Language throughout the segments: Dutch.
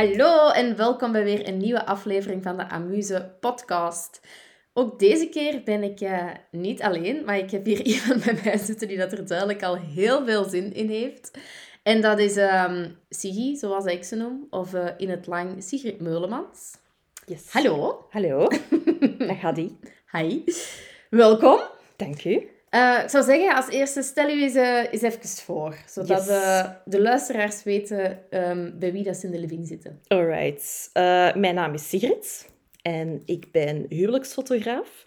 Hallo en welkom bij weer een nieuwe aflevering van de Amuse Podcast. Ook deze keer ben ik uh, niet alleen, maar ik heb hier iemand bij mij zitten die dat er duidelijk al heel veel zin in heeft. En dat is um, Sigi, zoals ik ze noem, of uh, in het lang Sigrid Meulemans. Yes. Hallo. Hallo. Dag Hadi. Hi. Welkom. Dank u. Uh, ik zou zeggen, als eerste stel u eens, uh, eens even voor. Zodat Yes. uh, de luisteraars weten um, bij wie dat ze in de living zitten. Alright. Uh, mijn naam is Sigrid en ik ben huwelijksfotograaf.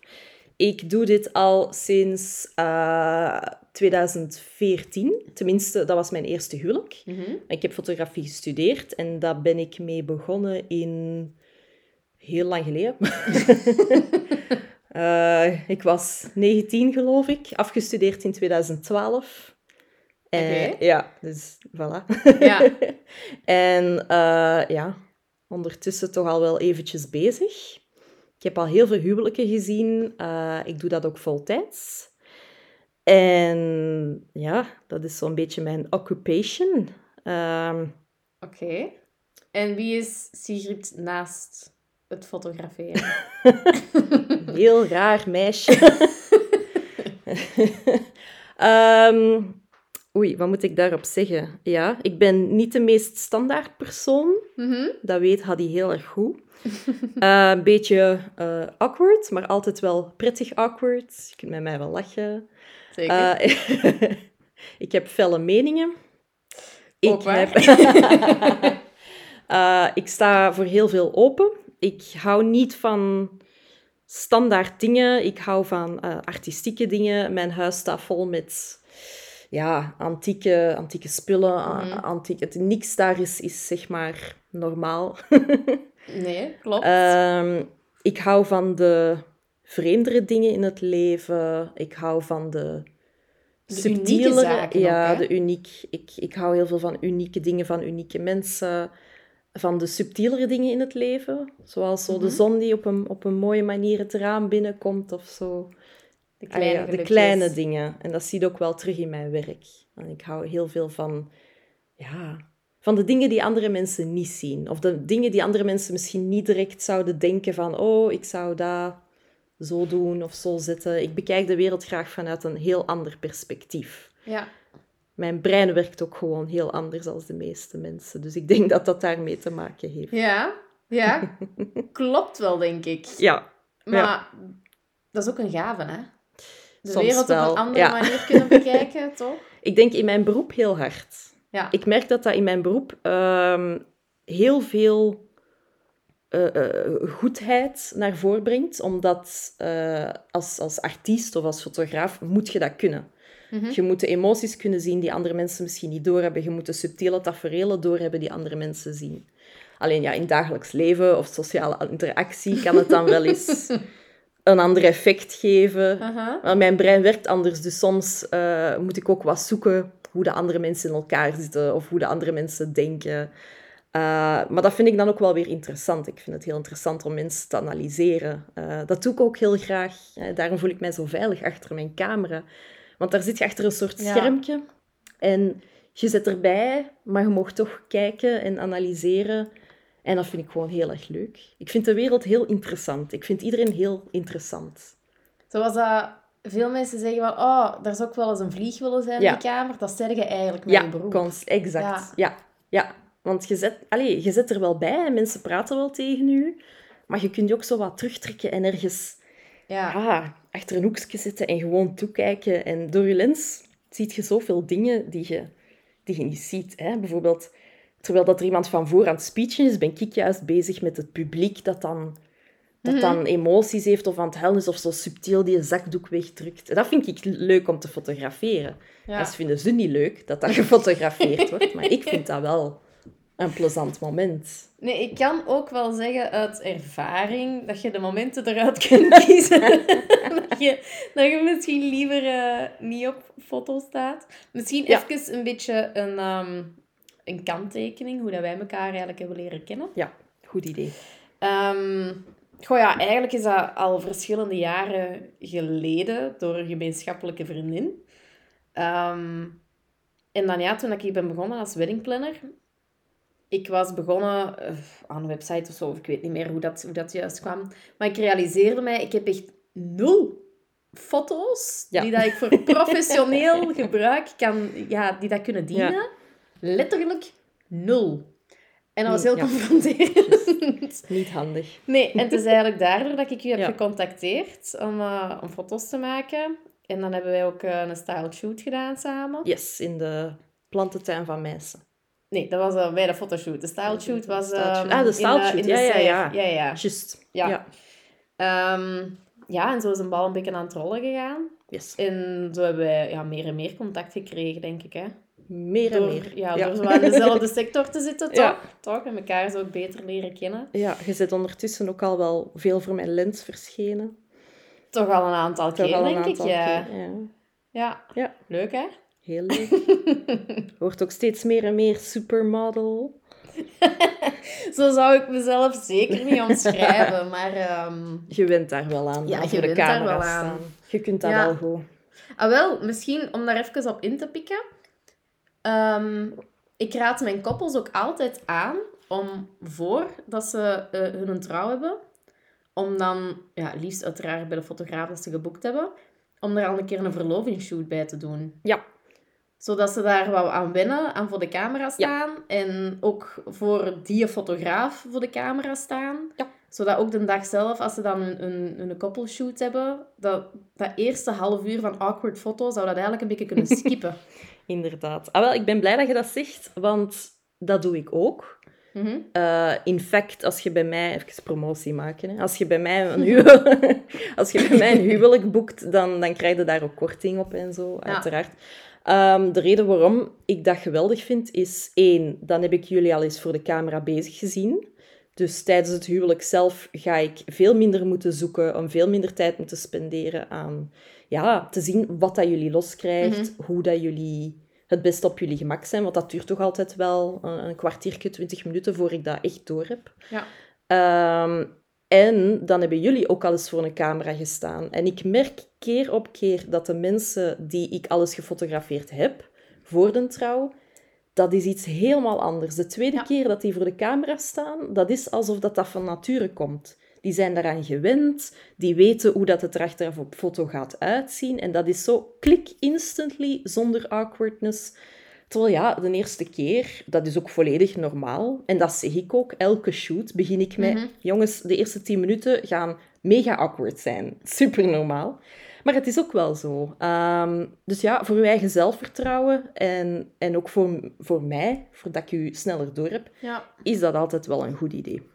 Ik doe dit al sinds uh, 2014. Tenminste, dat was mijn eerste huwelijk. Mm -hmm. Ik heb fotografie gestudeerd en daar ben ik mee begonnen in... Heel lang geleden. Uh, ik was 19, geloof ik, afgestudeerd in 2012. En, okay. Ja, dus voilà. Ja. en uh, ja, ondertussen toch al wel eventjes bezig. Ik heb al heel veel huwelijken gezien. Uh, ik doe dat ook voltijds. En ja, dat is zo'n beetje mijn occupation. Um, Oké. Okay. En wie is Sigrid naast het fotograferen. Heel raar meisje. um, oei, wat moet ik daarop zeggen? Ja, ik ben niet de meest standaard persoon. Mm -hmm. Dat weet Hadi heel erg goed. uh, een beetje uh, awkward, maar altijd wel prettig awkward. Je kunt met mij wel lachen. Zeker. Uh, ik heb felle meningen. Ook ik, heb... ik sta voor heel veel open ik hou niet van standaard dingen. Ik hou van uh, artistieke dingen. Mijn huis staat vol met ja, antieke, antieke spullen. Mhm. Mm antieke, het, niks daar is, is zeg maar normaal. nee, klopt. Um, ik hou van de vreemdere dingen in het leven. Ik hou van de, de subtielere... zaken ja, ook, de uniek. Ik, ik hou heel veel van unieke dingen, van unieke mensen van de subtielere dingen in het leven. Zoals zo Mhm. de zon die op een, op een mooie manier het raam binnenkomt of zo. De kleine, ah, ja, de kleine dingen. En dat zie je ook wel terug in mijn werk. En ik hou heel veel van, ja, van de dingen die andere mensen niet zien. Of de dingen die andere mensen misschien niet direct zouden denken van... Oh, ik zou dat zo doen of zo zetten. Ik bekijk de wereld graag vanuit een heel ander perspectief. Ja mijn brein werkt ook gewoon heel anders dan de meeste mensen. Dus ik denk dat dat daarmee te maken heeft. Ja, ja. klopt wel, denk ik. Ja. Maar ja. dat is ook een gave, hè? De Soms wereld wel. op een andere ja. manier kunnen bekijken, toch? Ik denk in mijn beroep heel hard. Ja. Ik merk dat dat in mijn beroep um, heel veel uh, uh, goedheid naar voren brengt. Omdat uh, als, als artiest of als fotograaf moet je dat kunnen. Mm -hmm. Je moet de emoties kunnen zien die andere mensen misschien niet doorhebben. Je moet de subtiele tafereelen doorhebben die andere mensen zien. Alleen ja, in dagelijks leven of sociale interactie kan het dan wel eens een ander effect geven. Uh -huh. Maar mijn brein werkt anders, dus soms uh, moet ik ook wat zoeken hoe de andere mensen in elkaar zitten of hoe de andere mensen denken. Uh, maar dat vind ik dan ook wel weer interessant. Ik vind het heel interessant om mensen te analyseren. Uh, dat doe ik ook heel graag. Daarom voel ik mij zo veilig achter mijn camera. Want daar zit je achter een soort Ja. schermpje. En je zit erbij, maar je mag toch kijken en analyseren. En dat vind ik gewoon heel erg leuk. Ik vind de wereld heel interessant. Ik vind iedereen heel interessant. Zoals dat veel mensen zeggen van, oh, daar zou ik wel eens een vlieg willen zijn Ja. in de kamer. Dat zeg je eigenlijk met Ja, je beroep. const, exact. Ja. Ja. ja, Want je zet, allez, je zit er wel bij en mensen praten wel tegen je. Maar je kunt je ook zo wat terugtrekken en ergens Ja. ah, achter een hoekje zitten en gewoon toekijken. En door je lens zie je zoveel dingen die je, die je niet ziet. Hè? Bijvoorbeeld, terwijl dat er iemand van voor aan het speechen is, ben ik juist bezig met het publiek dat dan, dat dan emoties heeft of aan het huilen is of zo subtiel die een zakdoek wegdrukt. Dat vind ik leuk om te fotograferen. Ja. Dat vinden ze niet leuk, dat dat gefotografeerd wordt. Maar ik vind dat wel een plezant moment. Nee, ik kan ook wel zeggen uit ervaring dat je de momenten eruit kunt kiezen. dat, je, dat je misschien liever eh, niet op foto staat. Misschien Ja. even een beetje een, ehm, een kanttekening, hoe dat wij elkaar eigenlijk hebben leren kennen. Ja, goed idee. Goh ja, eigenlijk is dat al verschillende jaren geleden door een gemeenschappelijke vriendin. Ehm, en dan ja, toen ik hier ben begonnen als weddingplanner, ik was begonnen uh, aan een website of zo, of ik weet niet meer hoe dat, hoe dat juist kwam. Maar ik realiseerde mij, ik heb echt nul foto's die dat ik voor professioneel gebruik kan, ja, die dat kunnen dienen. Letterlijk nul. En dat was heel ja. confronterend. Niet handig. Nee, en het is eigenlijk daardoor dat ik u heb gecontacteerd om, uh, om foto's te maken. En dan hebben wij ook uh, een style shoot gedaan samen. Yes, in de plantentuin van Meissen. Nee, dat was uh, bij de fotoshoot. De style shoot was... Um, ah, de style shoot. ja, ja, ja. Ja, ja. Just. Ja. Ja. Um, ja, en zo is een bal een beetje aan het rollen gegaan. Yes. En zo hebben wij ja, meer en meer contact gekregen, denk ik. Hè. Meer en door, meer. Ja, door zo in dezelfde sector te zitten, toch? Ja. toch? En elkaar zo ook beter leren kennen. Ja, je zit ondertussen ook al wel veel voor mijn lens verschenen. Toch al een aantal Toch keer, al een denk aantal ik. Ja. keer, ja. Ja. Ja. Leuk, hè? Heel leuk. Wordt ook steeds meer en meer supermodel. Zo zou ik mezelf zeker niet omschrijven, maar... Um... Je went daar wel aan. Ja, als je went daar camera wel aan. Je kunt dat Ja. wel goed. Ah, wel, misschien om daar even op in te pikken. Ehm, ik raad mijn koppels ook altijd aan om voordat ze eh, hun trouw hebben, om dan, ja, liefst uiteraard bij de fotograaf dat ze geboekt hebben, om er al een keer een verlovingsshoot bij te doen. Ja. Zodat ze daar wat aan wennen, aan voor de camera staan. En ook voor die fotograaf voor de camera staan. Ja. Zodat ook de dag zelf, als ze dan een, een, een koppelshoot hebben, dat, dat eerste half uur van awkward foto, zou dat eigenlijk een beetje kunnen skippen. Inderdaad. Ah, wel, ik ben blij dat je dat zegt, want dat doe ik ook. Mhm. Eh, in fact, als je bij mij... Even promotie maken. Hè. Als je bij mij een huwelijk, als je bij mij een huwelijk boekt, dan, dan krijg je daar ook korting op en zo, uiteraard. Ehm, de reden waarom ik dat geweldig vind, is één, dan heb ik jullie al eens voor de camera bezig gezien. Dus tijdens het huwelijk zelf ga ik veel minder moeten zoeken, om veel minder tijd moeten spenderen aan ja, te zien wat dat jullie loskrijgt, hoe dat jullie het best op jullie gemak zijn. Want dat duurt toch altijd wel een, een kwartiertje, twintig minuten, voor ik dat echt door heb. Ja. Ehm, en dan hebben jullie ook al eens voor een camera gestaan. En ik merk keer op keer dat de mensen die ik alles gefotografeerd heb voor de trouw, dat is iets helemaal anders. De tweede Ja. keer dat die voor de camera staan, dat is alsof dat, dat van nature komt. Die zijn daaraan gewend, die weten hoe dat het er achteraf op foto gaat uitzien. En dat is zo klik instantly, zonder awkwardness. Terwijl ja, de eerste keer, dat is ook volledig normaal. En dat zeg ik ook. Elke shoot begin ik met... Mhm. Jongens, de eerste tien minuten gaan mega awkward zijn. Super normaal. Maar het is ook wel zo. Ehm, dus ja, voor uw eigen zelfvertrouwen en, en ook voor, voor mij, voordat ik u sneller door heb, Ja. is dat altijd wel een goed idee.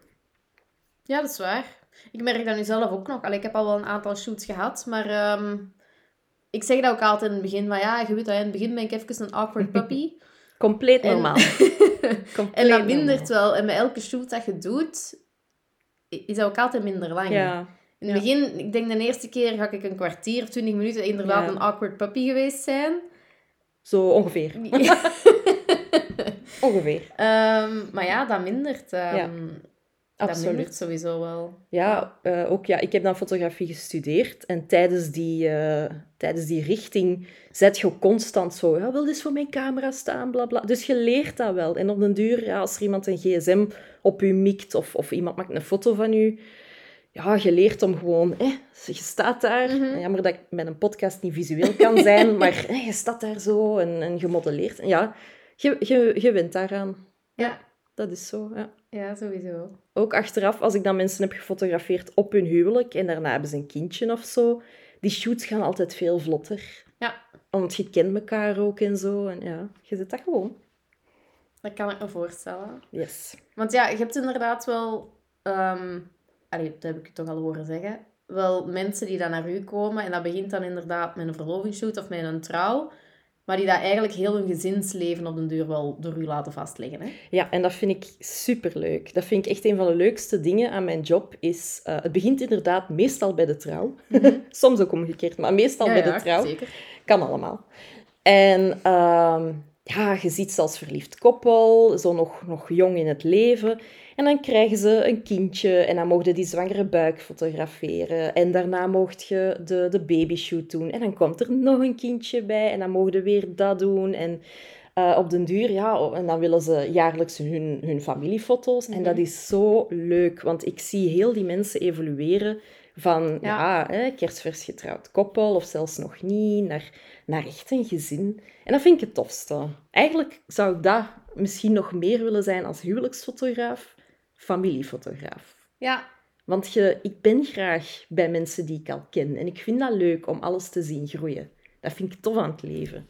ja, dat is waar. Ik merk dat nu zelf ook nog. Allee, ik heb al wel een aantal shoots gehad, maar ehm, ik zeg dat ook altijd in het begin. Maar ja, je weet dat, in het begin ben ik even een awkward puppy. Compleet En- normaal. Compleet en dat normaal. mindert wel. En met elke shoot dat je doet, is dat ook altijd minder lang. Ja, In het ja. begin, ik denk de eerste keer ga ik een kwartier of twintig minuten inderdaad Ja. een awkward puppy geweest zijn. zo ongeveer. Ongeveer. Ehm, maar ja, dat mindert. ehm, Absoluut. sowieso wel. Ja, eh, ook ja, ik heb dan fotografie gestudeerd. En tijdens die, eh, tijdens die richting zet je constant zo... Ja, wil dus voor mijn camera staan, bla bla. Dus je leert dat wel. En op den duur, ja, als er iemand een gsm op u mikt of, of iemand maakt een foto van u... Ja, je leert om gewoon... Eh, je staat daar. Mhm. Jammer dat ik met een podcast niet visueel kan zijn. maar eh, je staat daar zo en, en gemodelleerd. En ja, je, je, je wint daaraan. Ja. Dat is zo, ja. Ja, sowieso. Ook achteraf, als ik dan mensen heb gefotografeerd op hun huwelijk en daarna hebben ze een kindje of zo, die shoots gaan altijd veel vlotter. Ja. Want je kent elkaar ook en zo. En ja, je zit dat gewoon. Dat kan ik me voorstellen. Yes. Want ja, je hebt inderdaad wel... ehm allee, dat heb ik je toch al horen zeggen. Wel mensen die dan naar u komen en dat begint dan inderdaad met een verlovingsshoot of met een trouw. Maar die dat eigenlijk heel hun gezinsleven op den duur wel door u laten vastleggen. Hè? Ja, en dat vind ik superleuk. Dat vind ik echt een van de leukste dingen aan mijn job. Is, eh, het begint inderdaad meestal bij de trouw. Soms ook omgekeerd, maar meestal Mhm. Ja, bij de ja, trouw. zeker. Kan allemaal. En ehm, ja, je ziet ze als verliefd koppel, zo nog, nog jong in het leven. En dan krijgen ze een kindje en dan mocht je die zwangere buik fotograferen. En daarna mocht je de, de babyshoot doen. En dan komt er nog een kindje bij en dan mocht je weer dat doen. En uh, op den duur, ja, en dan willen ze jaarlijks hun, hun familiefoto's. En dat is zo leuk, want ik zie heel die mensen evolueren van ja. hè, kerstvers getrouwd koppel of zelfs nog niet, naar, naar echt een gezin. En dat vind ik het tofste. Eigenlijk zou ik dat misschien nog meer willen zijn als huwelijksfotograaf, familiefotograaf. Ja. Want je, ik ben graag bij mensen die ik al ken. En ik vind dat leuk om alles te zien groeien. Dat vind ik tof aan het leven.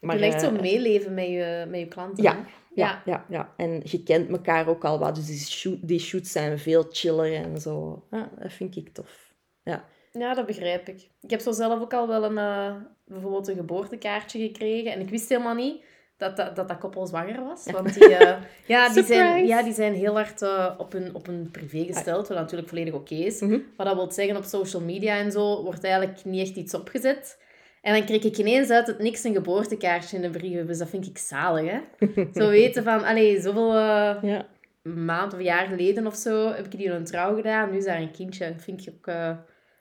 Maar, je ligt zo eh, meeleven met je, met je klanten. Ja, ja, ja, ja. En je kent elkaar ook al wat. Dus die, shoot, die shoots zijn veel chiller en zo. Ja, dat vind ik tof. Ja. Ja, dat begrijp ik. Ik heb zo zelf ook al wel een, uh, bijvoorbeeld een geboortekaartje gekregen. En ik wist helemaal niet dat dat, dat, dat koppel zwanger was. Want die, uh, ja, die, zijn, ja, die zijn heel hard uh, op, hun, op hun privé gesteld, wat natuurlijk volledig oké is. Mm -hmm. Wat dat wil zeggen, op social media en zo wordt eigenlijk niet echt iets opgezet. En dan kreeg ik ineens uit het niks een geboortekaartje in de brief. Dus dat vind ik zalig, hè. Zo weten van, allee, zoveel uh, ja. maand of jaar geleden of zo heb ik die een trouw gedaan. Nu is daar een kindje. Dat vind ik ook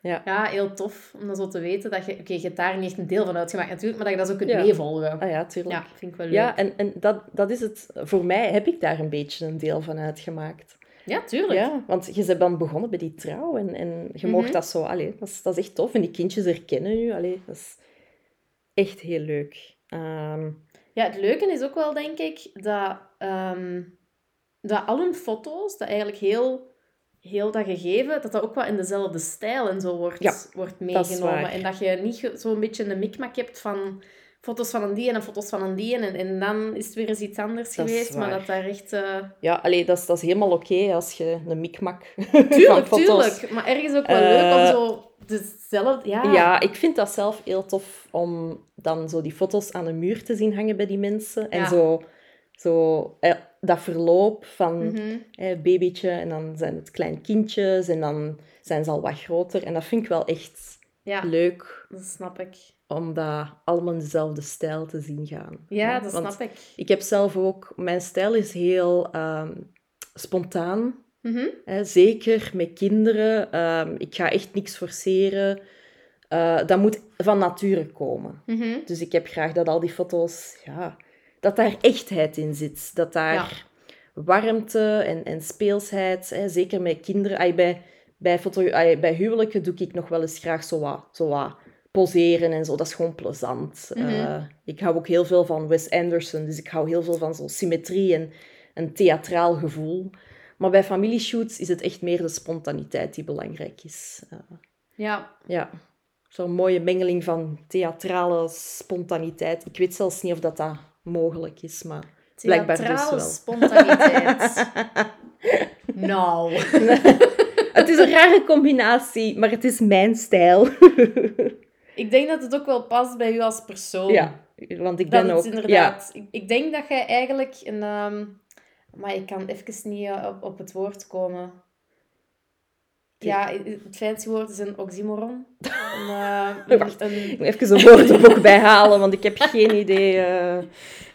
ja. ja. heel tof om dat zo te weten. Dat je, oké, je hebt daar niet echt een deel van uitgemaakt natuurlijk, maar dat je dat zo kunt ja. meevolgen. Ah ja, tuurlijk. Ja, vind ik wel leuk. Ja, en, en dat, dat is het. Voor mij heb ik daar een beetje een deel van uitgemaakt. Ja, tuurlijk. Ja, want je bent dan begonnen bij die trouw en, en je mm mocht mhm. dat zo... Allee, dat, is, dat is echt tof. En die kindjes herkennen je. Allee, dat is echt heel leuk. Ehm, ja, het leuke is ook wel, denk ik, dat, um, dat al hun foto's, dat eigenlijk heel, heel dat gegeven, dat dat ook wel in dezelfde stijl en zo wordt, wordt meegenomen. En dat je niet zo'n beetje een mikmak hebt van foto's van een die en foto's van een die. En, en dan is het weer eens iets anders geweest. Maar dat daar echt... Uh... Ja, allee, dat, is, dat is helemaal oké als je een mikmak Tuurlijk, tuurlijk. Maar ergens ook wel leuk om eh, zo dezelfde... Ja. ja, ik vind dat zelf heel tof om dan zo die foto's aan de muur te zien hangen bij die mensen. En zo, zo eh, dat verloop van mm babytje en dan zijn het klein kindjes en dan zijn ze al wat groter. En dat vind ik wel echt ja, leuk. dat snap ik om dat allemaal in dezelfde stijl te zien gaan. Ja, dat snap ik. Ik heb zelf ook... Mijn stijl is heel ehm, spontaan. Mhm. hè, zeker met kinderen. Um, ik ga echt niks forceren. Uh, dat moet van nature komen. Mhm. Dus ik heb graag dat al die foto's... Ja, dat daar echtheid in zit. Dat daar warmte en, en speelsheid... Hè, zeker met kinderen... Ay, bij, bij, foto, ay, bij huwelijken doe ik nog wel eens graag zo wat... Zo wat poseren en zo. Dat is gewoon plezant. Mm ik hou ook heel veel van Wes Anderson, dus ik hou heel veel van zo'n symmetrie en een theatraal gevoel. Maar bij familieshoots is het echt meer de spontaniteit die belangrijk is. Uh, ja. Ja. Zo'n mooie mengeling van theatrale spontaniteit. Ik weet zelfs niet of dat, dat mogelijk is, maar blijkbaar dus wel. spontaniteit. nou. het is een rare combinatie, maar het is mijn stijl. Ik denk dat het ook wel past bij u als persoon. Ja, want ik ben ook... Inderdaad, ja. ik, ik, denk dat jij eigenlijk een... Um, maar ik kan even niet eh, op, op het woord komen. Ja, het fancy woord is een oxymoron. Een, uh, Wacht, een... even een woord er ook bij halen, want ik heb geen idee. Uh...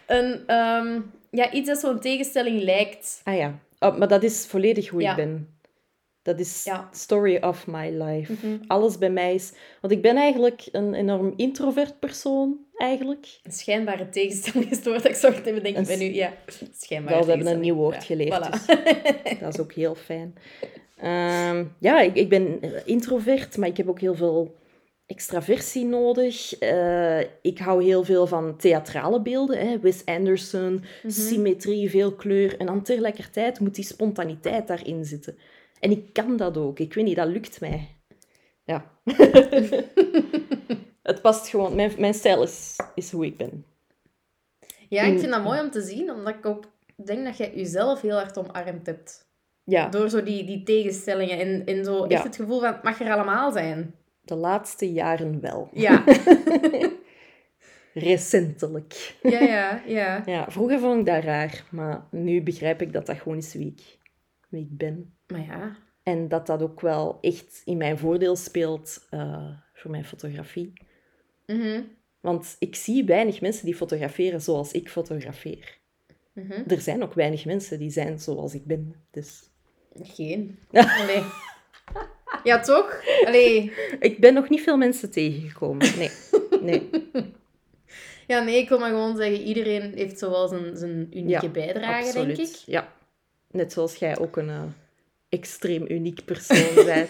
Een, um, ja, iets dat zo'n tegenstelling lijkt. Ah ja, oh, maar dat is volledig hoe ik ben. Dat is ja. story of my life. Mhm. Alles bij mij is... Want ik ben eigenlijk een enorm introvert persoon, eigenlijk. Een schijnbare tegenstelling is het woord dat ik zo te bedenken ben nu. Ja, schijnbare We hebben een nieuw woord geleerd, dus dat is ook heel fijn. Ehm, ja, ik, ik ben introvert, maar ik heb ook heel veel extraversie nodig. Uh, ik hou heel veel van theatrale beelden. Hè. Wes Anderson, mhm. symmetrie, veel kleur. En dan tegelijkertijd moet die spontaniteit daarin zitten. En ik kan dat ook. Ik weet niet, dat lukt mij. Ja. het past gewoon. Mijn, mijn stijl is, is hoe ik ben. Ja, ik vind dat mooi om te zien, omdat ik ook denk dat jij jezelf heel hard omarmd hebt. Ja. Door zo die, die tegenstellingen en, en zo echt het gevoel van het mag er allemaal zijn. De laatste jaren wel. Ja. Recentelijk. Ja, ja, ja. ja. Vroeger vond ik dat raar, maar nu begrijp ik dat dat gewoon is wie ik, wie ik ben. Maar ja. En dat dat ook wel echt in mijn voordeel speelt uh, voor mijn fotografie. Mhm. Want ik zie weinig mensen die fotograferen zoals ik fotografeer. Mhm. Er zijn ook weinig mensen die zijn zoals ik ben. Dus Geen. Allee. Ja, toch? Allee. ik ben nog niet veel mensen tegengekomen. Nee. nee. Ja, nee, ik wil maar gewoon zeggen, iedereen heeft zo wel zijn, zijn unieke Ja, bijdrage, Absoluut. denk ik. Ja. Net zoals jij ook een eh, extreem uniek persoon bent.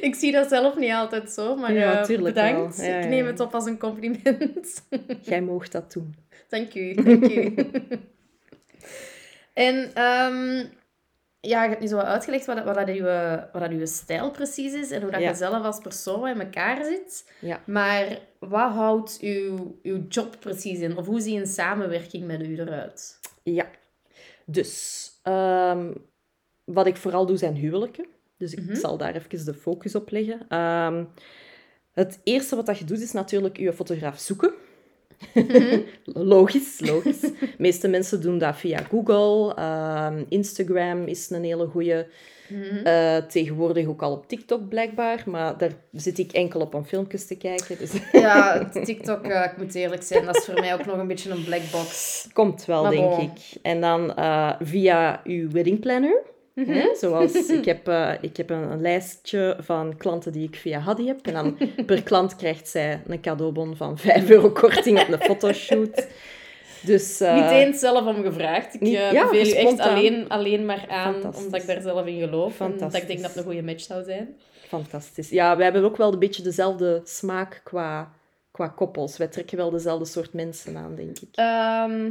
Ik zie dat zelf niet altijd zo, maar Ja, tuurlijk bedankt. Ja, ik neem het op als een compliment. jij moogt dat doen. dank u, dank u. en ehm, ja, je hebt nu zo wat uitgelegd wat, wat, dat uw, wat dat uw stijl precies is en hoe dat Ja. je zelf als persoon in elkaar zit. Ja. Maar wat houdt uw, uw job precies in? Of hoe ziet een samenwerking met u eruit? Ja. Dus, ehm, wat ik vooral doe zijn huwelijken. Dus ik Mhm. zal daar even de focus op leggen. Ehm, het eerste wat dat je doet, is natuurlijk je fotograaf zoeken. logisch, logisch. De meeste mensen doen dat via Google. Ehm, Instagram is een hele goeie. Mhm. Eh, tegenwoordig ook al op TikTok blijkbaar. Maar daar zit ik enkel op om filmpjes te kijken. Dus Ja, TikTok, eh, ik moet eerlijk zijn, dat is voor mij ook nog een beetje een black box. komt wel, Maar denk bon. ik. En dan eh, via uw wedding planner. Mhm. Hè? Zoals ik heb, eh, ik heb een, een lijstje van klanten die ik via Haddy heb. En dan per klant krijgt zij een cadeaubon van 5 euro korting op een fotoshoot. Dus, eh, Niet eens zelf om gevraagd. Ik niet- eh, ja, beveel u echt alleen, alleen maar aan, omdat ik daar zelf in geloof. En dat ik denk dat het een goede match zou zijn. Fantastisch. Ja, wij hebben ook wel een beetje dezelfde smaak qua, qua koppels. Wij trekken wel dezelfde soort mensen aan, denk ik. Ehm,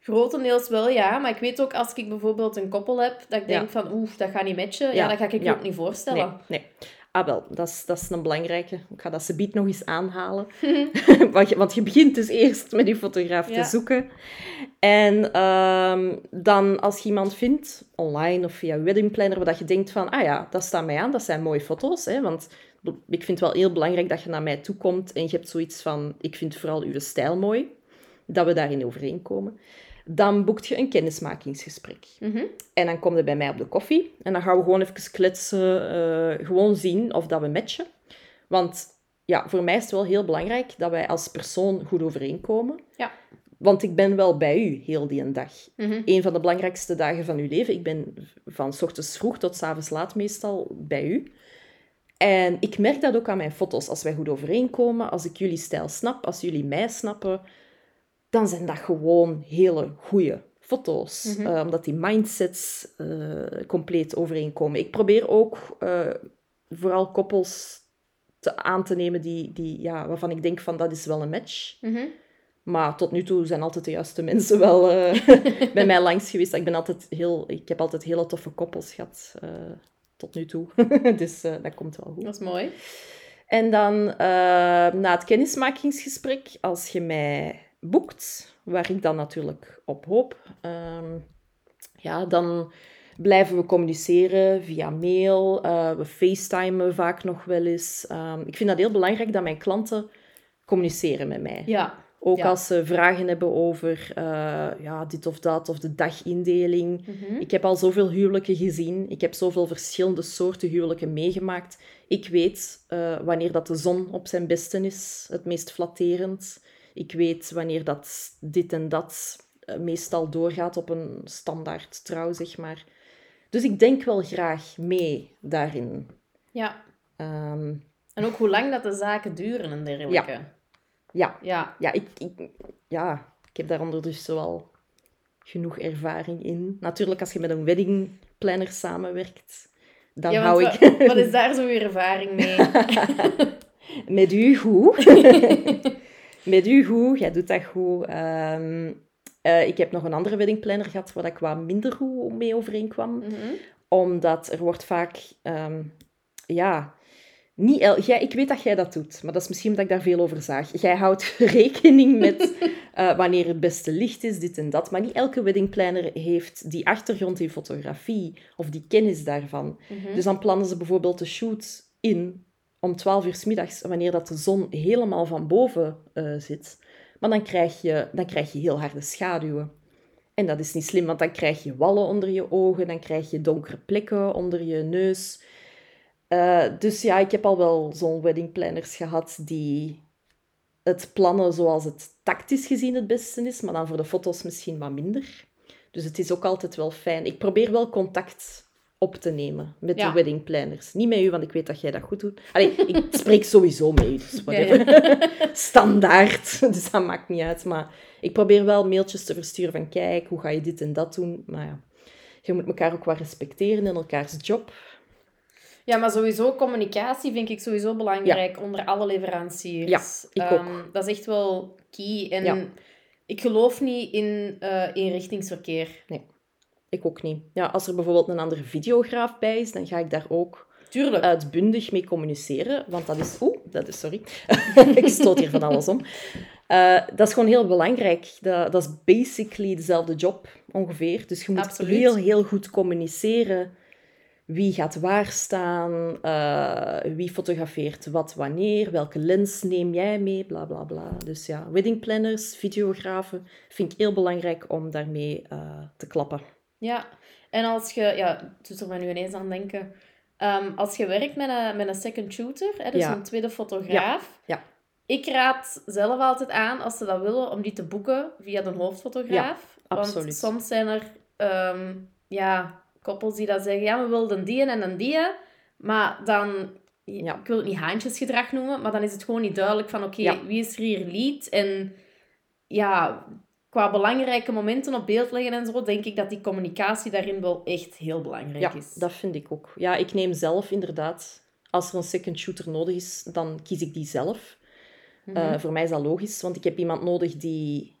grotendeels wel, ja. Maar ik weet ook, als ik bijvoorbeeld een koppel heb, dat ik denk Ja. van, oeh, dat gaat niet matchen. Ja, Ja, dat ga ik je ja. ook niet voorstellen. Nee, nee. Ah, wel, dat is, dat is een belangrijke. Ik ga dat ze nog eens aanhalen. want, je, want je begint dus eerst met je fotograaf te zoeken. En ehm, dan, als je iemand vindt, online of via wedding planner, waar dat je denkt van, ah ja, dat staat mij aan, dat zijn mooie foto's. Hè, want ik vind het wel heel belangrijk dat je naar mij toe komt en je hebt zoiets van, ik vind vooral uw stijl mooi. Dat we daarin overeenkomen. Dan boekt je een kennismakingsgesprek. Mhm. En dan kom je bij mij op de koffie. En dan gaan we gewoon even kletsen. eh, gewoon zien of dat we matchen. Want ja, voor mij is het wel heel belangrijk dat wij als persoon goed overeenkomen. Ja. Want ik ben wel bij u heel die een dag. Mhm. Een van de belangrijkste dagen van uw leven. Ik ben van s ochtends vroeg tot s avonds laat meestal bij u. En ik merk dat ook aan mijn foto's. Als wij goed overeenkomen, als ik jullie stijl snap, als jullie mij snappen, dan zijn dat gewoon hele goede foto's. Mhm. Eh, omdat die mindsets eh, compleet overeenkomen. Ik probeer ook eh, vooral koppels te, aan te nemen die, die, ja, waarvan ik denk van dat is wel een match. Mhm. Maar tot nu toe zijn altijd de juiste mensen wel bij mij langs geweest. Ik, ben altijd heel, ik heb altijd hele toffe koppels gehad. eh, tot nu toe. dus dat komt wel goed. Dat is mooi. En dan na het kennismakingsgesprek, als je mij boekt, waar ik dan natuurlijk op hoop, ehm, ja, dan blijven we communiceren via mail. eh, we facetimen vaak nog wel eens. Ehm, ik vind dat heel belangrijk dat mijn klanten communiceren met mij. Ja. Ook Ja. als ze vragen hebben over eh, ja, dit of dat, of de dagindeling. Mhm. Ik heb al zoveel huwelijken gezien. Ik heb zoveel verschillende soorten huwelijken meegemaakt. Ik weet eh, wanneer dat de zon op zijn beste is, het meest flatterend. Ik weet wanneer dat dit en dat eh, meestal doorgaat op een standaard trouw, zeg maar. Dus ik denk wel graag mee daarin. Ja. Ehm, En ook hoe lang dat de zaken duren en dergelijke. ja, Ja. ja, ik, ik, ja, ik heb daar ondertussen wel genoeg ervaring in. Natuurlijk, als je met een weddingplanner samenwerkt, dan ja, hou ik wa- Wat is daar zo weer ervaring mee? met u goed. met u goed, jij doet dat goed. Ehm, eh, ik heb nog een andere weddingplanner gehad waar ik wat minder goed mee overeenkwam. Mhm. Omdat er wordt vaak... ehm, ja... Niet el- jij, ik weet dat jij dat doet, maar dat is misschien omdat ik daar veel over zag. Jij houdt rekening met eh, wanneer het beste licht is, dit en dat. Maar niet elke weddingplanner heeft die achtergrond in fotografie of die kennis daarvan. Mhm. Dus dan plannen ze bijvoorbeeld de shoot in om 12 uur s middags, wanneer dat de zon helemaal van boven eh, zit. Maar dan krijg, je, dan krijg je heel harde schaduwen. En dat is niet slim, want dan krijg je wallen onder je ogen, dan krijg je donkere plekken onder je neus. Eh, dus ja, ik heb al wel zo'n weddingplanners gehad die het plannen zoals het tactisch gezien het beste is, maar dan voor de foto's misschien wat minder. Dus het is ook altijd wel fijn. Ik probeer wel contact op te nemen met Ja. de weddingplanners. Niet met u, want ik weet dat jij dat goed doet. Allee, ik spreek sowieso met u, dus Ja. Standaard, dus dat maakt niet uit. Maar ik probeer wel mailtjes te versturen van kijk, hoe ga je dit en dat doen? Maar ja, je moet elkaar ook wat respecteren in elkaars job. Ja, maar sowieso communicatie vind ik sowieso belangrijk onder alle leveranciers. Ja, ik Ehm, ook. Dat is echt wel key. En ik geloof niet in eh eenrichtingsverkeer. Ik ook niet. Ja, als er bijvoorbeeld een andere videograaf bij is, dan ga ik daar ook Tuurlijk. uitbundig mee communiceren. Want dat is... Oeh, dat is... Sorry. ik stoot hier van alles om. Eh, dat is gewoon heel belangrijk. Dat, dat is basically dezelfde job, ongeveer. Dus je moet Absoluut. heel, heel goed communiceren. Wie gaat waar staan? eh, wie fotografeert wat wanneer? Welke lens neem jij mee? Bla, bla, bla. Dus ja, weddingplanners, videografen, vind ik heel belangrijk om daarmee eh, te klappen. Ja, en als je, ja, het doet er mij nu ineens aan denken. Ehm, als je werkt met een, met een second shooter, hè, dus Ja. een tweede fotograaf. Ja. Ik raad zelf altijd aan, als ze dat willen, om die te boeken via de hoofdfotograaf. absoluut. Want soms zijn er ehm, ja, koppels die dat zeggen, ja, we wilden die en een die. Maar dan, Ja. ik wil het niet haantjesgedrag noemen, maar dan is het gewoon niet duidelijk van, oké, wie is er hier lead? En ja, qua belangrijke momenten op beeld leggen en zo, denk ik dat die communicatie daarin wel echt heel belangrijk Ja, is. dat vind ik ook. Ja, ik neem zelf inderdaad, als er een second shooter nodig is, dan kies ik die zelf. Mhm. Eh, voor mij is dat logisch, want ik heb iemand nodig die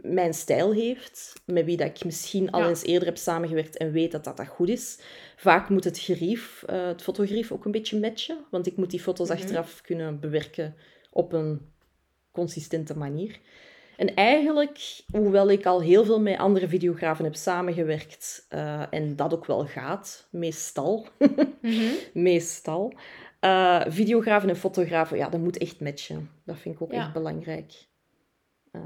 mijn stijl heeft, met wie dat ik misschien al Ja. eens eerder heb samengewerkt en weet dat dat, dat goed is. Vaak moet het gerief, eh, het fotogrief ook een beetje matchen, want ik moet die foto's Mhm. achteraf kunnen bewerken op een consistente manier. En eigenlijk, hoewel ik al heel veel met andere videografen heb samengewerkt, eh, en dat ook wel gaat, meestal, Mhm. meestal, eh, videografen en fotografen, ja, dat moet echt matchen. Dat vind ik ook Ja. echt belangrijk. Eh,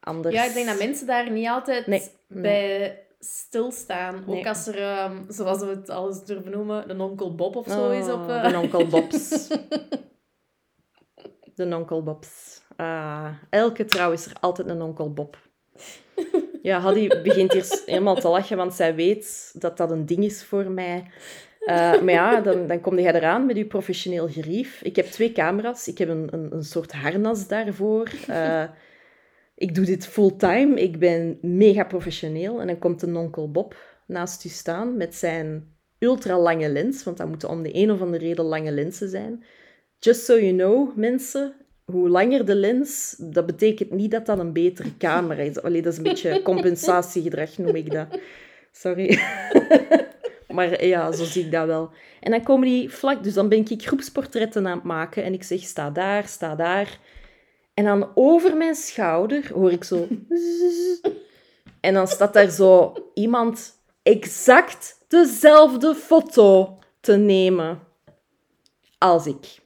anders... Ja, ik denk dat mensen daar niet altijd Nee, nee. bij stilstaan. Ook als er, ehm, zoals we het al eens durven noemen, een onkel Bob of zo is op... De onkel Bobs. de onkel Bobs. Ah, elke trouw is er altijd een onkel Bob. Ja, Haddy begint hier helemaal te lachen, want zij weet dat dat een ding is voor mij. Eh, maar ja, dan, dan kom jij eraan met je professioneel gerief. Ik heb twee camera's. Ik heb een, een, een soort harnas daarvoor. Eh, ik doe dit fulltime. Ik ben mega professioneel. En dan komt een onkel Bob naast u staan met zijn ultra lange lens. Want dat moeten om de een of andere reden lange lenzen zijn. Just so you know, mensen, hoe langer de lens, dat betekent niet dat dat een betere camera is. Allee, dat is een beetje compensatiegedrag, noem ik dat. Sorry. maar ja, zo zie ik dat wel. En dan komen die vlak, dus dan ben ik groepsportretten aan het maken en ik zeg, sta daar, sta daar. En dan over mijn schouder hoor ik zo... En dan staat daar zo iemand exact dezelfde foto te nemen als ik.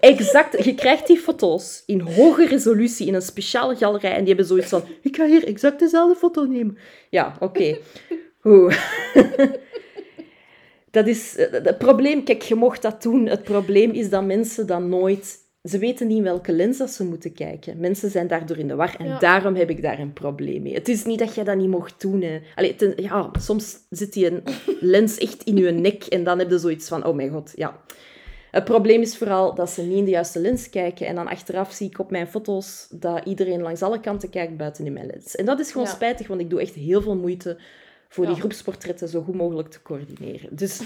Exact. Je krijgt die foto's in hoge resolutie in een speciale galerij en die hebben zoiets van: ik ga hier exact dezelfde foto nemen. Ja, oké. Goed. Dat is eh, het probleem. Kijk, je mocht dat doen. Het probleem is dat mensen dan nooit. Ze weten niet in welke lens dat ze moeten kijken. Mensen zijn daardoor in de war en Ja. daarom heb ik daar een probleem mee. Het is niet dat jij dat niet mocht doen. Hè. Allee, ten- ja, soms zit die een lens echt in je nek en dan heb je zoiets van: oh mijn god, ja. Het probleem is vooral dat ze niet in de juiste lens kijken. En dan achteraf zie ik op mijn foto's dat iedereen langs alle kanten kijkt buiten in mijn lens. En dat is gewoon Ja. spijtig, want ik doe echt heel veel moeite voor die groepsportretten zo goed mogelijk te coördineren. Dus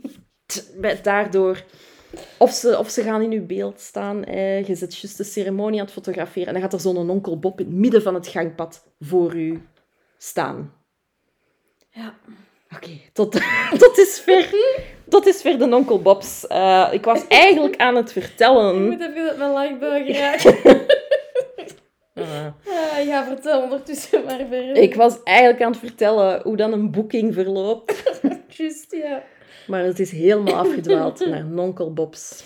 daardoor... Of ze, of ze gaan in uw beeld staan, eh, je zit juist de ceremonie aan het fotograferen en dan gaat er zo'n onkel Bob in het midden van het gangpad voor u staan. Ja. Oké, tot, tot is ver. Tot is ver de onkel Bobs. Eh, ik was eigenlijk aan het Ik vertellen. moet even met mijn lachbuik raken. Ah. Ah, ja, vertel ondertussen maar verder. ik was eigenlijk aan het vertellen hoe dan een boeking verloopt. Juist, ja. Maar het is helemaal afgedwaald naar onkel Bobs.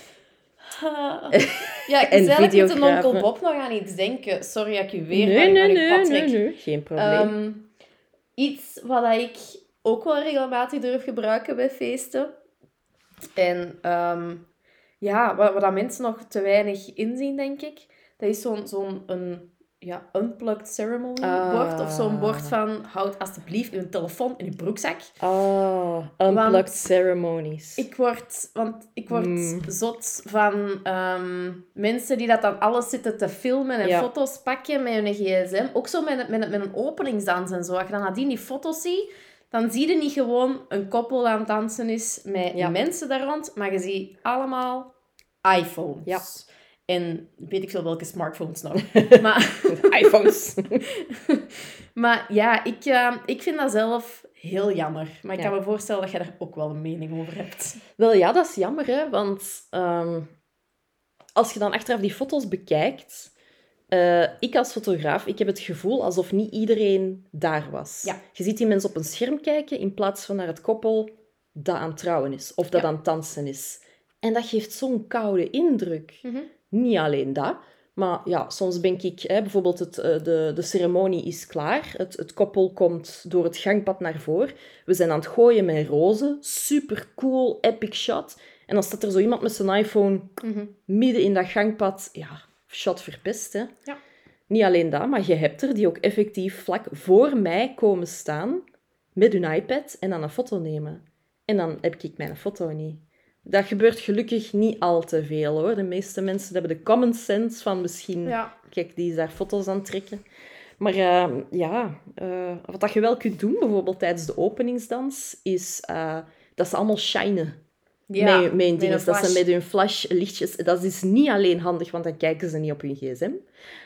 Ah. Ja, ik En eigenlijk met onkel Bob nog aan iets denken. Sorry dat ik u weer Nee, nee, nee, nee, nee. Geen probleem. Ehm, iets wat dat ik ook wel regelmatig durf gebruiken bij feesten. En ehm, ja, waar dat mensen nog te weinig inzien, denk ik. Dat is zo'n zo'n een ja, unplugged ceremony Ah. bord. Of zo'n bord van, houd alsjeblieft uw telefoon in uw broekzak. Ah, unplugged Want ceremonies. Ik word, want ik word Mm. zot van ehm, mensen die dat dan alles zitten te filmen en Ja. foto's pakken met hun gsm. Ook zo met, met, met een openingsdans en zo. Als je dan nadien die foto's ziet, dan zie je niet gewoon een koppel aan het dansen is met Ja. mensen daar rond, maar je ziet allemaal iPhones. Ja. En weet ik veel welke smartphones nog. maar, iPhones. maar ja, ik, eh, ik vind dat zelf heel jammer. Maar ik Ja. kan me voorstellen dat jij daar ook wel een mening over hebt. Wel ja, dat is jammer, hè. Want ehm, als je dan achteraf die foto's bekijkt... eh, ik als fotograaf, ik heb het gevoel alsof niet iedereen daar was. Ja. Je ziet die mensen op een scherm kijken in plaats van naar het koppel dat aan het trouwen is. Of dat Ja. aan het dansen is. En dat geeft zo'n koude indruk. Mhm. Niet alleen dat, maar ja, soms denk ik, hè, bijvoorbeeld het, eh, de, de ceremonie is klaar. Het, het koppel komt door het gangpad naar voren. We zijn aan het gooien met rozen. Super cool, epic shot. En dan staat er zo iemand met zijn iPhone Mhm. midden in dat gangpad. Ja, shot verpest, hè. Ja. Niet alleen dat, maar je hebt er die ook effectief vlak voor mij komen staan met hun iPad en dan een foto nemen. En dan heb ik mijn foto niet. Dat gebeurt gelukkig niet al te veel hoor. De meeste mensen hebben de common sense van misschien, Ja. kijk, die is daar foto's aan trekken. Maar eh, ja, eh, wat dat je wel kunt doen, bijvoorbeeld tijdens de openingsdans, is eh, dat ze allemaal shinen Ja, met, met hun met dingen. een Dat ze flash. met hun flashlichtjes... Dat is niet alleen handig, want dan kijken ze niet op hun gsm.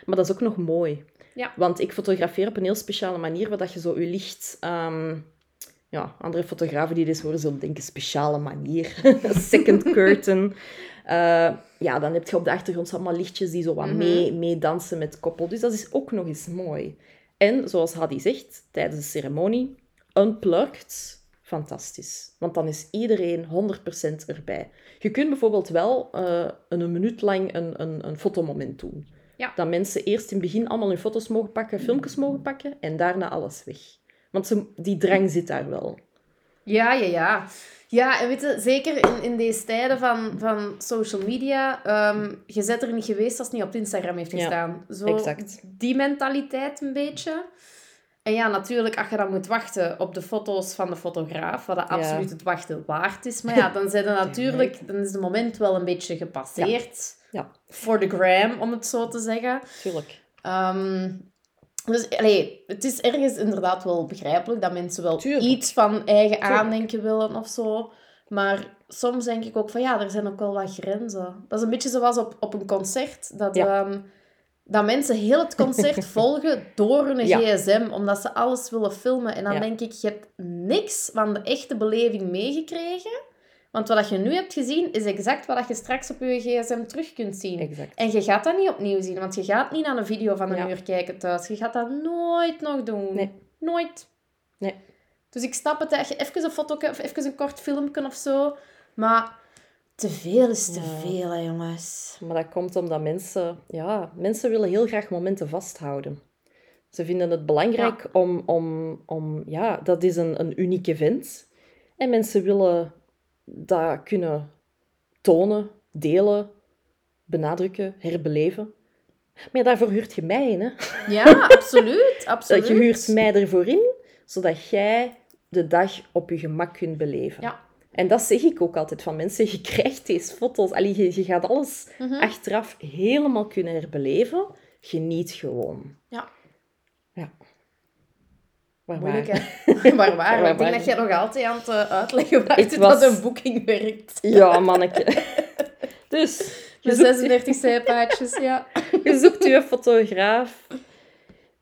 Maar dat is ook nog mooi. Ja. Want ik fotografeer op een heel speciale manier, waar dat je zo je licht... ehm, ja, andere fotografen die dit horen zullen denken, speciale manier. Second curtain. Eh, ja, dan heb je op de achtergrond allemaal lichtjes die zo wat Mhm. mee, meedansen met het koppel. Dus dat is ook nog eens mooi. En zoals Hadi zegt, tijdens de ceremonie, unplugged, fantastisch. Want dan is iedereen 100% erbij. Je kunt bijvoorbeeld wel eh, een minuut lang een, een, een fotomoment doen. Ja. Dat mensen eerst in het begin allemaal hun foto's mogen pakken, filmpjes mogen pakken en daarna alles weg. Want ze, die drang zit daar wel. Ja, ja, ja. Ja, en weet je, zeker in, in deze tijden van, van social media, ehm, je bent er niet geweest als het niet op Instagram heeft Ja, gestaan. Zo, exact. Die mentaliteit een beetje. En ja, natuurlijk, als je dan moet wachten op de foto's van de fotograaf, wat dat Ja. absoluut het wachten waard is. Maar ja, dan, zijn er natuurlijk, dan is het moment wel een beetje gepasseerd. Ja, Voor de gram, om het zo te zeggen. tuurlijk. Ehm, dus allee, het is ergens inderdaad wel begrijpelijk dat mensen wel Tuurlijk. iets van eigen Tuurlijk. aandenken willen of zo. Maar soms denk ik ook van ja, er zijn ook wel wat grenzen. Dat is een beetje zoals op, op een concert. Dat, Ja. ehm, dat mensen heel het concert volgen door hun Ja. gsm, omdat ze alles willen filmen. En dan Ja. denk ik, je hebt niks van de echte beleving meegekregen. Want wat je nu hebt gezien, is exact wat je straks op je gsm terug kunt zien. Exact. En je gaat dat niet opnieuw zien, want je gaat niet naar een video van een Ja. uur kijken thuis. Je gaat dat nooit nog doen. Nee. Nooit. Nee. Dus ik snap het, dat je even een foto of even een kort filmpje of zo. Maar te veel is te Ja. veel, hè, jongens. Maar dat komt omdat mensen... Ja, mensen willen heel graag momenten vasthouden. Ze vinden het belangrijk om... om, om ja, dat is een, een uniek event. En mensen willen dat kunnen tonen, delen, benadrukken, herbeleven. Maar ja, daarvoor huurt je mij in, hè. Ja, absoluut. absoluut. Je huurt mij ervoor in, zodat jij de dag op je gemak kunt beleven. Ja. En dat zeg ik ook altijd van mensen. Je krijgt deze foto's. Allee, je, je gaat alles Mhm. achteraf helemaal kunnen herbeleven. Geniet gewoon. Ja. Ja. Waar Moeilijk, waren hè? Waar? Waar Ik denk dat jij nog altijd aan het eh, uitleggen was dat een boeking werkt. we? Ja, manneke. Dus, je De zoekt, 36 zijpaadjes, ja. je zoekt je fotograaf.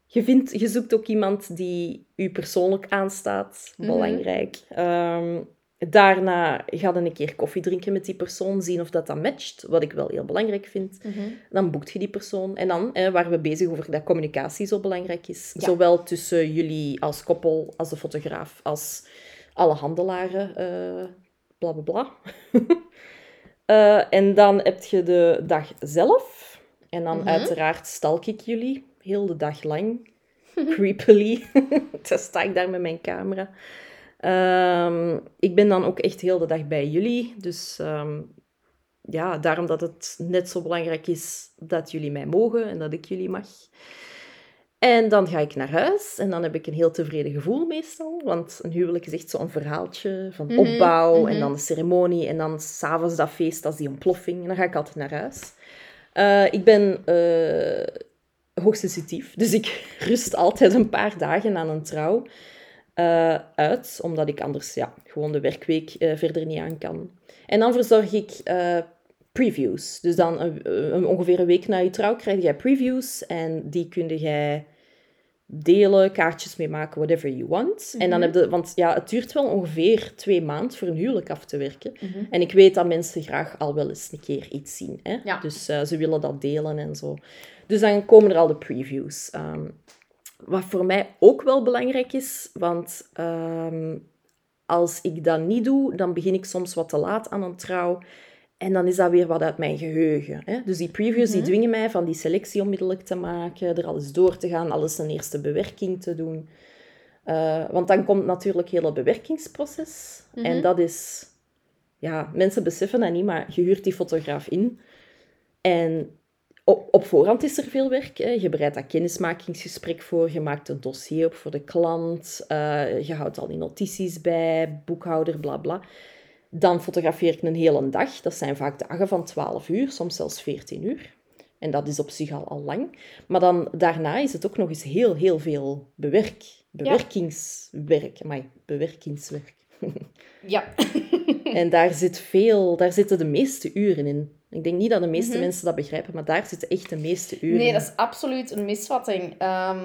Je, vindt, je zoekt ook iemand die u persoonlijk aanstaat. Mhm. Belangrijk. Ehm, daarna ga je een keer koffie drinken met die persoon. Zien of dat dat matcht. Wat ik wel heel belangrijk vind. Dan boekt je die persoon. En dan eh, waren we bezig over dat communicatie zo belangrijk is. Ja. Zowel tussen jullie als koppel, als de fotograaf, als alle handelaren. eh bla bla bla. Eh, en dan heb je de dag zelf. En dan Mhm. uiteraard stalk ik jullie. Heel de dag lang. Creepily. dan sta ik daar met mijn camera. Ehm, ik ben dan ook echt heel de dag bij jullie. Dus ehm, ja, daarom dat het net zo belangrijk is dat jullie mij mogen en dat ik jullie mag. En dan ga ik naar huis en dan heb ik een heel tevreden gevoel meestal. Want een huwelijk is echt zo'n verhaaltje van Mhm, opbouw en mhm. dan de ceremonie en dan s'avonds dat feest, dat is die ontploffing. En dan ga ik altijd naar huis. Eh, ik ben eh, hoogsensitief, dus ik rust altijd een paar dagen aan een trouw eh, uit, omdat ik anders ja, gewoon de werkweek eh, verder niet aan kan. En dan verzorg ik eh, previews. Dus dan een- een- ongeveer een week na je trouw krijg jij previews en die kun jij delen, kaartjes mee maken, whatever you want. En dan Mhm. heb je, want ja, het duurt wel ongeveer twee maanden voor een huwelijk af te werken. Mhm. En ik weet dat mensen graag al wel eens een keer iets zien. Hè? Ja. Dus ze willen dat delen en zo. Dus dan komen er al de previews. Ehm, wat voor mij ook wel belangrijk is, want ehm, als ik dat niet doe, dan begin ik soms wat te laat aan een trouw. En dan is dat weer wat uit mijn geheugen. Hè? Dus die previews die Mhm. dwingen mij van die selectie onmiddellijk te maken, er alles door te gaan, alles een eerste bewerking te doen. Eh, want dan komt natuurlijk heel het bewerkingsproces. Mhm. En dat is... Ja, mensen beseffen dat niet, maar je huurt die fotograaf in. En op, op voorhand is er veel werk. Hè. Je bereidt dat kennismakingsgesprek voor, je maakt een dossier op voor de klant, eh, je houdt al die notities bij, boekhouder, bla bla. Dan fotografeer ik een hele dag. Dat zijn vaak dagen van 12 uur, soms zelfs 14 uur. En dat is op zich al, al lang. Maar dan daarna is het ook nog eens heel, heel veel bewerk. Bewerkingswerk. Maar bewerkingswerk. Ja. En daar, zit veel, daar zitten de meeste uren in. Ik denk niet dat de meeste Mhm. mensen dat begrijpen, maar daar zitten echt de meeste uren Nee, in. dat is absoluut een misvatting. Ehm,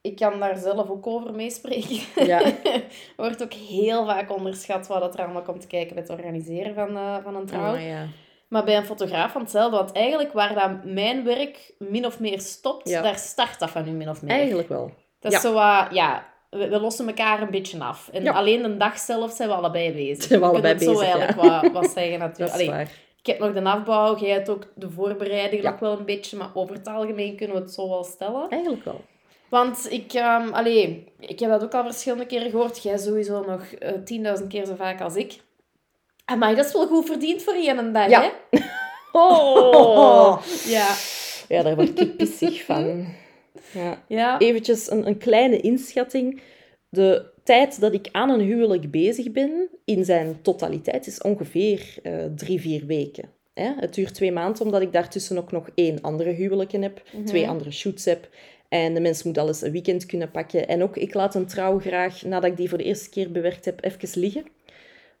ik kan daar zelf ook over meespreken. Ja. Er wordt ook heel vaak onderschat wat er allemaal komt kijken bij het organiseren van, eh, van een trouw. Oh, ja. Maar bij een fotograaf van hetzelfde. Want eigenlijk waar dat mijn werk min of meer stopt, Ja. daar start dat van u min of meer. Eigenlijk wel. Dat is ja. zo wat, ja, we, we lossen elkaar een beetje af. En Ja. alleen de dag zelf zijn we allebei bezig. Zijn we allebei bezig, zo ja. eigenlijk wat, wat zeggen natuurlijk. Allee, ik heb nog de afbouw, jij hebt ook de voorbereiding nog wel een beetje, maar over het algemeen kunnen we het zo wel stellen. Eigenlijk wel. Want ik, allee, ik heb dat ook al verschillende keren gehoord. Jij sowieso nog eh, 10.000 keer zo vaak als ik. Maar dat is wel goed verdiend voor je een dag, Ja. hè? Oh. Ja. Ja, daar word ik pissig van. Ja. Ja. Eventjes een, een kleine inschatting. De tijd dat ik aan een huwelijk bezig ben, in zijn totaliteit, is ongeveer eh, drie, vier weken. Hè? Het duurt twee maanden, omdat ik daartussen ook nog één andere huwelijken heb, Mhm. twee andere shoots heb. En de mens moet alles een weekend kunnen pakken. En ook, ik laat een trouw graag, nadat ik die voor de eerste keer bewerkt heb, even liggen.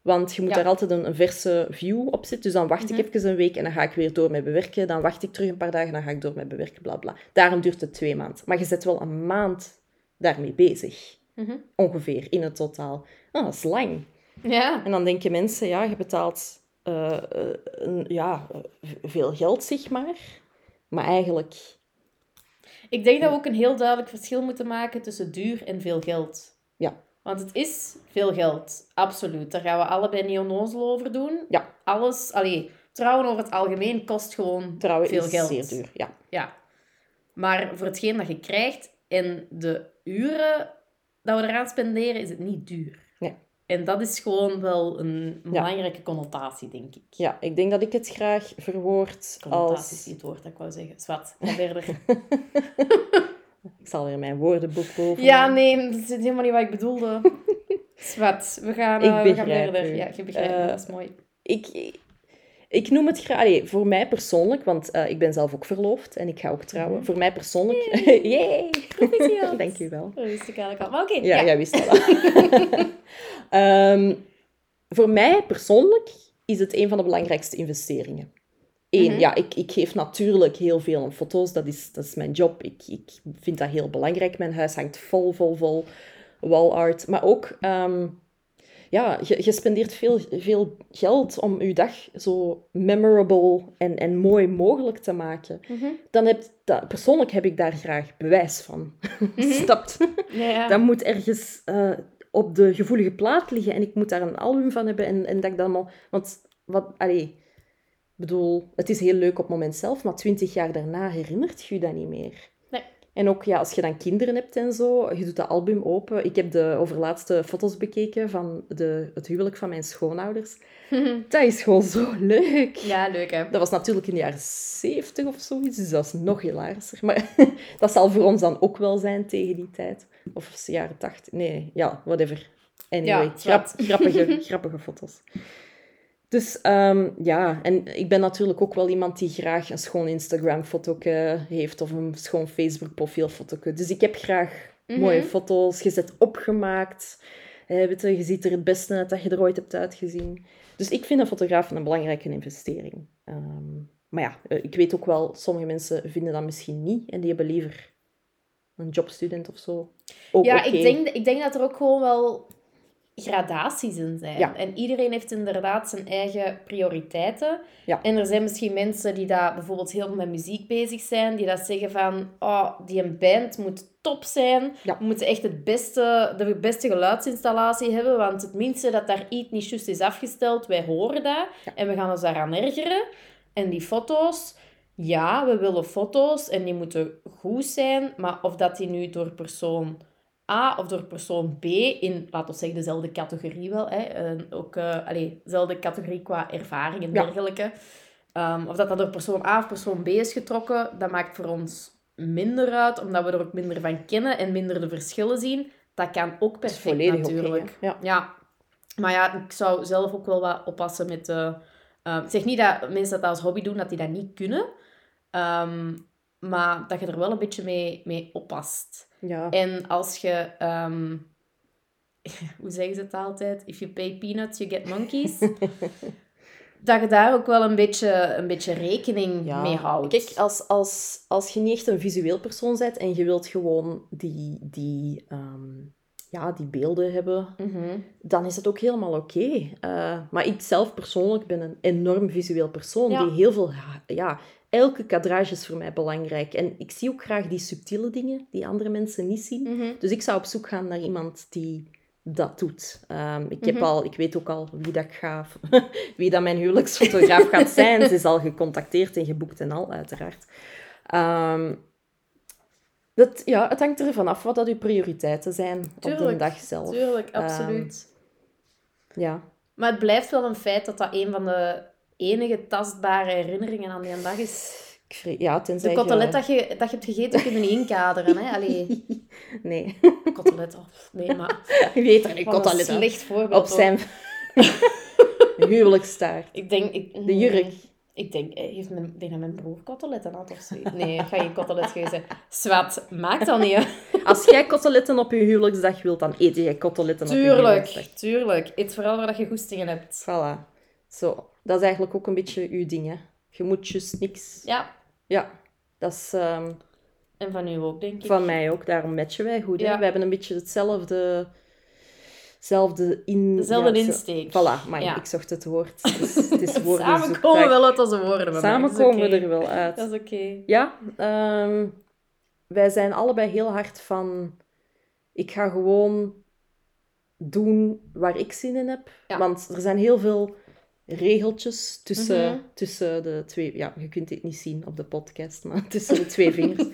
Want je moet Ja. daar altijd een, een verse view op zetten. Dus dan wacht Mhm. ik even een week en dan ga ik weer door met bewerken. Dan wacht ik terug een paar dagen en dan ga ik door met bewerken, bla bla. Daarom duurt het twee maanden. Maar je zet wel een maand daarmee bezig. Mhm. Ongeveer, in het totaal. Ah, dat is lang. Ja. En dan denken mensen, ja, je betaalt eh, eh, een, ja, veel geld, zeg maar. Maar eigenlijk... Ik denk dat we ook een heel duidelijk verschil moeten maken tussen duur en veel geld. Ja. Want het is veel geld, absoluut. Daar gaan we allebei niet onnozel over doen. Ja. Alles, allee, trouwen over het algemeen kost gewoon Trouwen veel is geld. zeer duur, ja. Ja. Maar voor hetgeen dat je krijgt en de uren dat we eraan spenderen, is het niet duur. Nee. En dat is gewoon wel een belangrijke connotatie, denk ik. Ja, ik denk dat ik het graag verwoord Connotatie is als... niet het woord dat ik wou zeggen. Zwat, ga verder. Ik zal weer mijn woordenboek boven. ja, nee, dat is helemaal niet wat ik bedoelde. Zwat, we gaan, eh, we gaan verder. u. Ja, je begrijpt Eh, dat is mooi. ik, ik noem het graag... allee, voor mij persoonlijk, want eh, ik ben zelf ook verloofd en ik ga ook trouwen. Mhm. Voor mij persoonlijk... Yay! Dank u wel. Dat wist ik eigenlijk al. Maar oké, Ja, ja. jij wist dat al. Ehm, voor mij persoonlijk is het een van de belangrijkste investeringen. Eén, Mhm. ja, ik, ik geef natuurlijk heel veel om foto's. Dat is, dat is mijn job. Ik, ik vind dat heel belangrijk. Mijn huis hangt vol, vol, vol wall art. Maar ook, ehm, ja, je, je spendeert veel, veel geld om je dag zo memorable en, en mooi mogelijk te maken. Mhm. Dan heb, dat, persoonlijk heb ik daar graag bewijs van. Snapt? Ja, ja. Dat moet ergens eh, op de gevoelige plaat liggen en ik moet daar een album van hebben en, en dat ik dat allemaal... Want, wat, allee, bedoel, het is heel leuk op het moment zelf, maar twintig jaar daarna herinnert je je dat niet meer. Nee. En ook ja, als je dan kinderen hebt en zo, je doet dat album open. Ik heb de overlaatste foto's bekeken van de, het huwelijk van mijn schoonouders. Dat is gewoon zo leuk. Ja, leuk hè. Dat was natuurlijk in de jaren 70 of zoiets, dus dat is nog hilarischer. Maar dat zal voor ons dan ook wel zijn tegen die tijd. Of de jaren 80. Nee, ja, whatever. Anyway, Ja, grap, grappige, grappige foto's. Dus ehm, ja, en ik ben natuurlijk ook wel iemand die graag een schoon Instagram-foto heeft of een schoon Facebook-profielfoto. Dus ik heb graag Mhm. mooie foto's, gezet opgemaakt. Eh, weet je, je ziet er het beste uit dat je er ooit hebt uitgezien. Dus ik vind een fotograaf een belangrijke investering. Ehm, maar ja, eh, ik weet ook wel, sommige mensen vinden dat misschien niet en die hebben liever een jobstudent of zo. Ook Ja, ik, denk, ik denk dat er ook gewoon wel gradaties in zijn. Ja. En iedereen heeft inderdaad zijn eigen prioriteiten. Ja. En er zijn misschien mensen die dat bijvoorbeeld heel veel met muziek bezig zijn, die dat zeggen van, oh, die een band moet top zijn. Ja. We moeten echt het beste, de beste geluidsinstallatie hebben, want het minste dat daar iets niet juist is afgesteld, wij horen dat. En we gaan ons daaraan ergeren. En die foto's, ja, we willen foto's en die moeten goed zijn, maar of dat die nu door persoon A of door persoon B in, laten we zeggen, dezelfde categorie wel, hè, en ook eh allee, dezelfde categorie qua ervaring en Ja. dergelijke. Ehm, of dat dat door persoon A of persoon B is getrokken, dat maakt voor ons minder uit, omdat we er ook minder van kennen en minder de verschillen zien. Dat kan ook perfect natuurlijk. ja. Ja, maar ja, ik zou zelf ook wel wat oppassen met de... ehm, ik zeg niet dat mensen dat als hobby doen, dat die dat niet kunnen. Ehm, maar dat je er wel een beetje mee, mee oppast. Ja. En als je... ehm, hoe zeggen ze het altijd? If you pay peanuts, you get monkeys. dat je daar ook wel een beetje, een beetje rekening Ja. mee houdt. Kijk, als, als, als je niet echt een visueel persoon bent en je wilt gewoon die, die, ehm, ja, die beelden hebben, Mhm. dan is het ook helemaal oké. Eh, maar ik zelf persoonlijk ben een enorm visueel persoon Ja. die heel veel... Ja, elke kadrage is voor mij belangrijk. En ik zie ook graag die subtiele dingen die andere mensen niet zien. Mhm. Dus ik zou op zoek gaan naar iemand die dat doet. Ehm, ik, heb Mhm. al, ik weet ook al wie dat, ik ga, wie dat mijn huwelijksfotograaf gaat zijn. Ze is al gecontacteerd en geboekt en al, uiteraard. Ehm, dat, ja, het hangt ervan af wat dat uw prioriteiten zijn op de dag zelf. Tuurlijk, Ehm, absoluut. Ja. Maar het blijft wel een feit dat dat een van de enige tastbare herinneringen aan die dag is. Ja, tenzij De je- kotelet dat je, dat je hebt gegeten kun je niet inkaderen. Hè? Allee, Nee, kotelet. Oh, nee, maar... je weet er niet. Een Kotelet hè. slecht voorbeeld. Op zijn huwelijkstaart. Ik denk... Ik, De jurk. Ik denk, eh, heeft mijn, denk dat mijn broer koteletten had of zo. Nee, ik ga geen kotelet geven. Zwat, maakt dat niet. Als jij koteletten op je huwelijksdag wilt, dan eet jij koteletten op je huwelijksdag. Tuurlijk, tuurlijk. Eet vooral waar dat je goestingen hebt. Voilà. Zo. Dat is eigenlijk ook een beetje uw ding, hè. Je moet juist niks... Ja, Ja. Dat is ehm, en van u ook, denk ik. van mij ook. Daarom matchen wij goed, hè. Ja. We hebben een beetje hetzelfde... Hetzelfde in... Dezelfde ja, insteek. Voilà, maar Ja. ik zocht het woord. Het is, het is. Samen komen we wel uit onze woorden. mij. Samen komen we er wel uit. Dat is oké. Ja, ehm, wij zijn allebei heel hard van... Ik ga gewoon doen waar ik zin in heb. Want er zijn heel veel regeltjes tussen, Mhm. tussen de twee... Ja, je kunt dit niet zien op de podcast, maar tussen de twee vingers.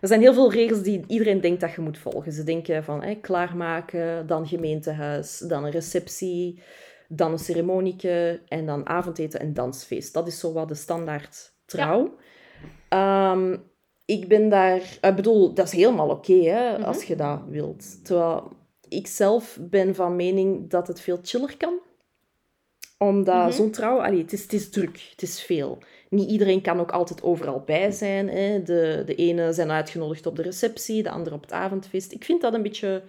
Er zijn heel veel regels die iedereen denkt dat je moet volgen. Ze denken van klaarmaken, dan gemeentehuis, dan een receptie, dan een ceremonieke en dan avondeten en dansfeest. Dat is zo wat de standaard trouw. Ehm, ik ben daar... Ik bedoel, dat is helemaal oké, hè, Mhm. als je dat wilt. Terwijl ik zelf ben van mening dat het veel chiller kan. Omdat Mhm. zo'n trouw... Allee, het, is, het is druk, het is veel. Niet iedereen kan ook altijd overal bij zijn. Hè. De, de ene zijn uitgenodigd op de receptie, de andere op het avondfeest. Ik vind dat een beetje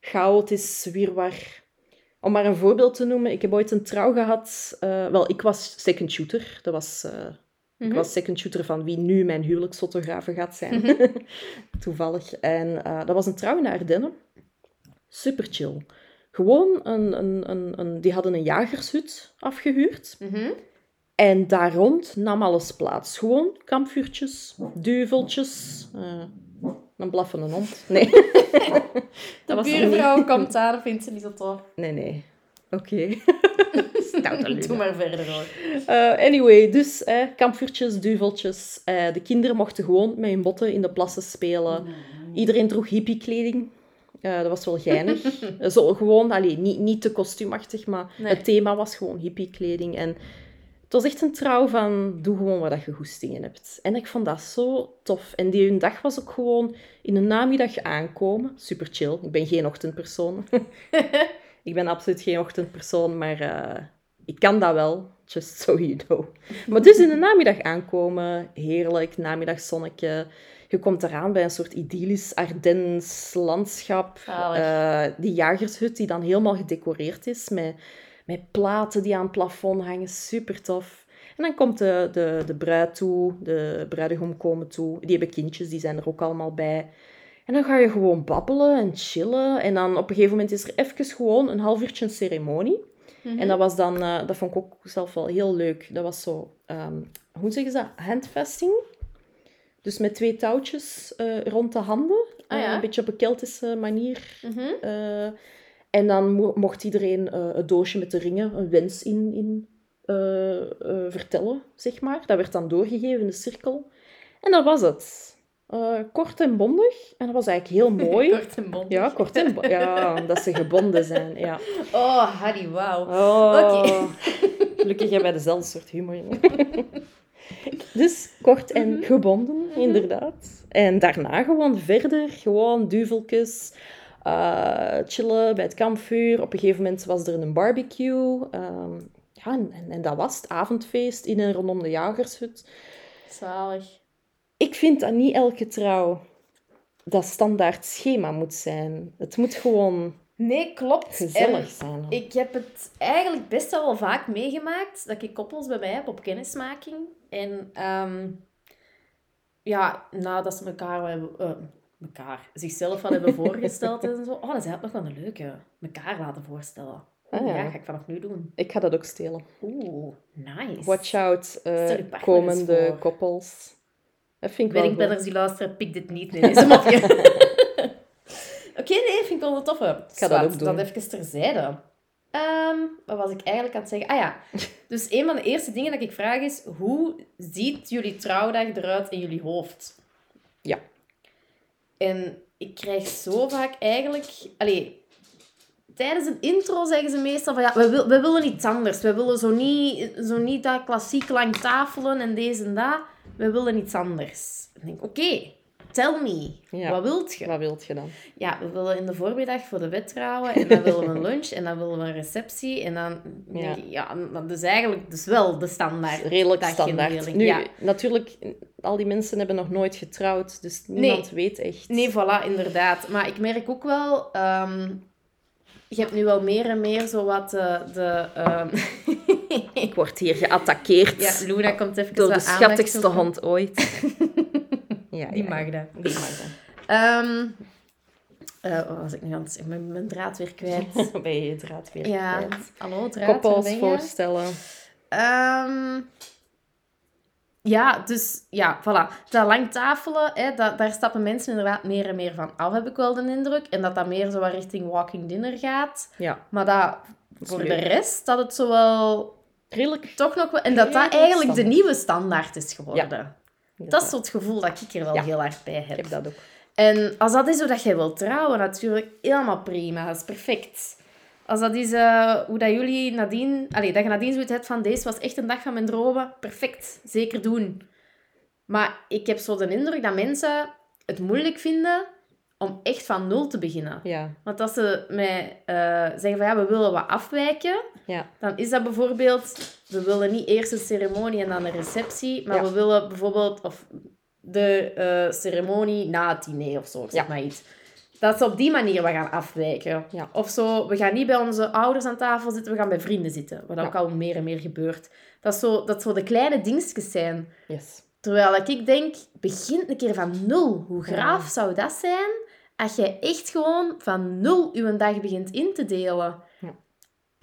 chaotisch, wirwar. Om maar een voorbeeld te noemen, ik heb ooit een trouw gehad. eh, wel, ik was second shooter. Dat was, eh, Ik Mhm. was second shooter van wie nu mijn huwelijksfotografe gaat zijn. Mhm. Toevallig. En eh, dat was een trouw in de Ardennen. Super chill. Gewoon, een, een, een, een, die hadden een jagershut afgehuurd. Mhm. En daar rond nam alles plaats. Gewoon kampvuurtjes, duveltjes, eh, een blaffende hond. Nee. De was buurvrouw komt aan, vindt ze niet zo tof. Nee, nee. Oké. Doe maar verder hoor. Uh, anyway, dus eh, kampvuurtjes, duveltjes. Uh, de kinderen mochten gewoon met hun botten in de plassen spelen. Iedereen droeg hippiekleding. Uh, dat was wel geinig. Zo, gewoon, allee, niet, niet te kostuumachtig, maar het thema was gewoon hippiekleding. En het was echt een trouw van, doe gewoon wat je goestingen hebt. En ik vond dat zo tof. En die hun dag was ook gewoon in de namiddag aankomen. Super chill. Ik ben geen ochtendpersoon. ik ben absoluut geen ochtendpersoon, maar uh, ik kan dat wel. Just so you know. Maar dus in de namiddag aankomen. Heerlijk, namiddagzonnetje. Je komt eraan bij een soort idyllisch Ardens landschap. Uh, die jagershut die dan helemaal gedecoreerd is met, met platen die aan het plafond hangen. Super tof. En dan komt de, de, de bruid toe, de bruidegom komen toe. Die hebben kindjes, die zijn er ook allemaal bij. En dan ga je gewoon babbelen en chillen. En dan op een gegeven moment is er even gewoon een half uurtje een ceremonie. Mhm. En dat was dan, uh, dat vond ik ook zelf wel heel leuk. Dat was zo, um, hoe zeggen ze dat? Handvesting. Dus met twee touwtjes uh, rond de handen. Ah, ja. uh, een beetje op een Keltische manier. Mm -hmm. en dan mo mocht iedereen het doosje met de ringen, een wens in, in vertellen, zeg maar. Dat werd dan doorgegeven in de cirkel. En dat was het. Kort en bondig. En dat was eigenlijk heel mooi. kort en bondig. Ja, kort en bondig. Ja, dat ze gebonden zijn. Ja. Oh, Harry, wauw. Oh, okay. Gelukkig hebben wij dezelfde soort humor. dus kort en mhm. gebonden, mhm. inderdaad. En daarna gewoon verder. Gewoon duveltjes. Uh, chillen bij het kampvuur. Op een gegeven moment was er een barbecue. Um, ja, en, en, dat was het avondfeest in en rondom de jagershut. Zalig ik vind dat niet elke trouw dat standaard schema moet zijn. Het moet gewoon nee, klopt. gezellig zijn. Ik heb het eigenlijk best wel vaak meegemaakt dat ik koppels bij mij heb op kennismaking. En um, ja, nadat ze elkaar hebben... Uh, elkaar, zichzelf al hebben voorgesteld en zo. Oh, dat is eigenlijk nog wel een leuke. Mekaar laten voorstellen. Ah, ja. ja. ga ik vanaf nu doen. Ik ga dat ook stelen. Oeh, nice. Watch out, uh, komende koppels. Dat vind ik wel Weet ik die luisteren, pik dit niet. Nee, deze mopje. Ik wel een toffe. Ik ga dat ook doen. Dat even terzijde. Um, wat was ik eigenlijk aan het zeggen? Ah ja, dus een van de eerste dingen dat ik vraag is, hoe ziet jullie trouwdag eruit in jullie hoofd? Ja. En ik krijg zo vaak eigenlijk... Allee, tijdens een intro zeggen ze meestal van ja, we, wil, we willen iets anders. We willen zo niet, zo niet dat klassiek lang tafelen en deze en dat we willen iets anders. Ik denk, oké, tell me. Wat wilt je? Wat wilt je dan? Ja, we willen in de voormiddag voor de wet trouwen. En dan willen we een lunch. En dan willen we een receptie. En dan ja, dat is eigenlijk dus wel de standaard. Redelijk standaard. Nu, ja. natuurlijk, al die mensen hebben nog nooit getrouwd. Dus niemand weet echt. Nee, voilà, inderdaad. Maar ik merk ook wel... Ehm, je hebt nu wel meer en meer zo wat de... de um... ik word hier geattaqueerd. Ja, Luna komt even Door de schattigste hond ooit. ja, die mag dat. Die mag dat. Um, uh, wat was ik nu aan het zeggen? Mijn, mijn draad weer kwijt. ben je je draad weer ja. kwijt? Hallo, draad. Koppels voorstellen. Um, ja, dus ja, voilà. Dat lang tafelen, hè, dat, daar stappen mensen inderdaad meer en meer van af, heb ik wel de indruk. En dat dat meer zo richting walking dinner gaat. Ja. Maar dat voor de rest, dat het zo wel... Redelijk. Toch nog wel... En dat dat eigenlijk de nieuwe standaard is geworden. Ja. Dat is zo het gevoel dat ik er wel heel hard bij heb. Ik heb dat ook. En als dat is hoe dat jij wilt trouwen, natuurlijk helemaal prima. Dat is perfect. Als dat is uh, hoe dat jullie nadien... Allee, dat je nadien zoiets hebt van... Deze was echt een dag van mijn dromen. Perfect. Zeker doen. Maar ik heb zo de indruk dat mensen het moeilijk vinden om echt van nul te beginnen. Ja. Want als ze mij uh, zeggen van ja, we willen wat afwijken, ja. dan is dat bijvoorbeeld, we willen niet eerst een ceremonie en dan een receptie, maar we willen bijvoorbeeld of de uh, ceremonie na het diner of zo, zeg ja. maar iets. Dat ze op die manier we gaan afwijken. Ja. Of zo, we gaan niet bij onze ouders aan tafel zitten, we gaan bij vrienden zitten. Wat ook al meer en meer gebeurt. Dat, zo, dat zo de kleine dingetjes zijn. Yes. Terwijl ik denk, begin een keer van nul. Hoe graaf zou dat zijn als jij echt gewoon van nul je dag begint in te delen?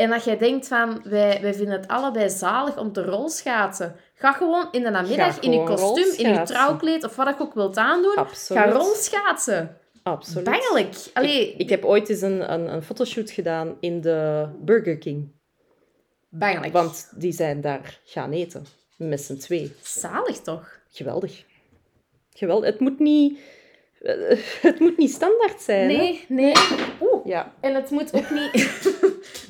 En dat jij denkt van, wij, wij vinden het allebei zalig om te rolschaatsen. Ga gewoon in de namiddag in je kostuum, in je trouwkleed of wat ik ook wilt aandoen. Absoluut. Ga rolschaatsen. Absoluut. Bangelijk. Allee, Ik heb ooit eens een, een, een fotoshoot gedaan in de Burger King. bangelijk. Want die zijn daar gaan eten. Met z'n twee. Zalig toch? Geweldig. Geweldig. Het moet niet... eh, Het moet niet standaard zijn. hè? Nee, nee. Oeh. Ja. En het moet ook niet...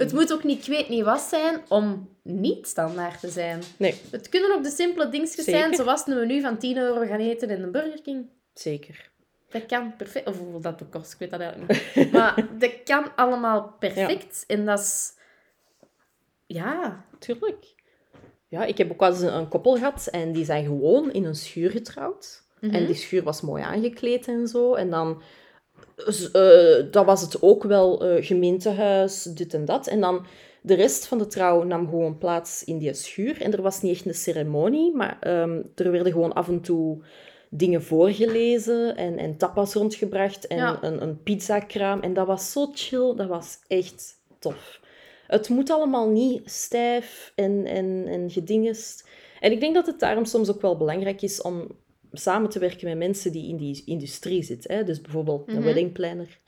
het moet ook niet, ik weet niet wat zijn, om niet standaard te zijn. Nee, Het kunnen ook de simpele dingetjes Zeker. zijn, zoals een menu van 10 euro gaan eten in een Burger King. zeker. Dat kan perfect. Of hoeveel dat kost, ik weet dat eigenlijk niet. Maar dat kan allemaal perfect. En dat is... Ja. Tuurlijk. Ja, ik heb ook wel eens een, een koppel gehad en die zijn gewoon in een schuur getrouwd. Mhm. En die schuur was mooi aangekleed en zo. En dan... eh dat was het ook wel eh, gemeentehuis, dit en dat. En dan de rest van de trouw nam gewoon plaats in die schuur. En er was niet echt een ceremonie, maar ehm, er werden gewoon af en toe dingen voorgelezen en, en tapas rondgebracht en Ja. een, een pizzakraam. En dat was zo chill, dat was echt tof. Het moet allemaal niet stijf en, en, en gedingest. En ik denk dat het daarom soms ook wel belangrijk is om samen te werken met mensen die in die industrie zitten. Hè? Dus bijvoorbeeld een Mhm. wedding planner.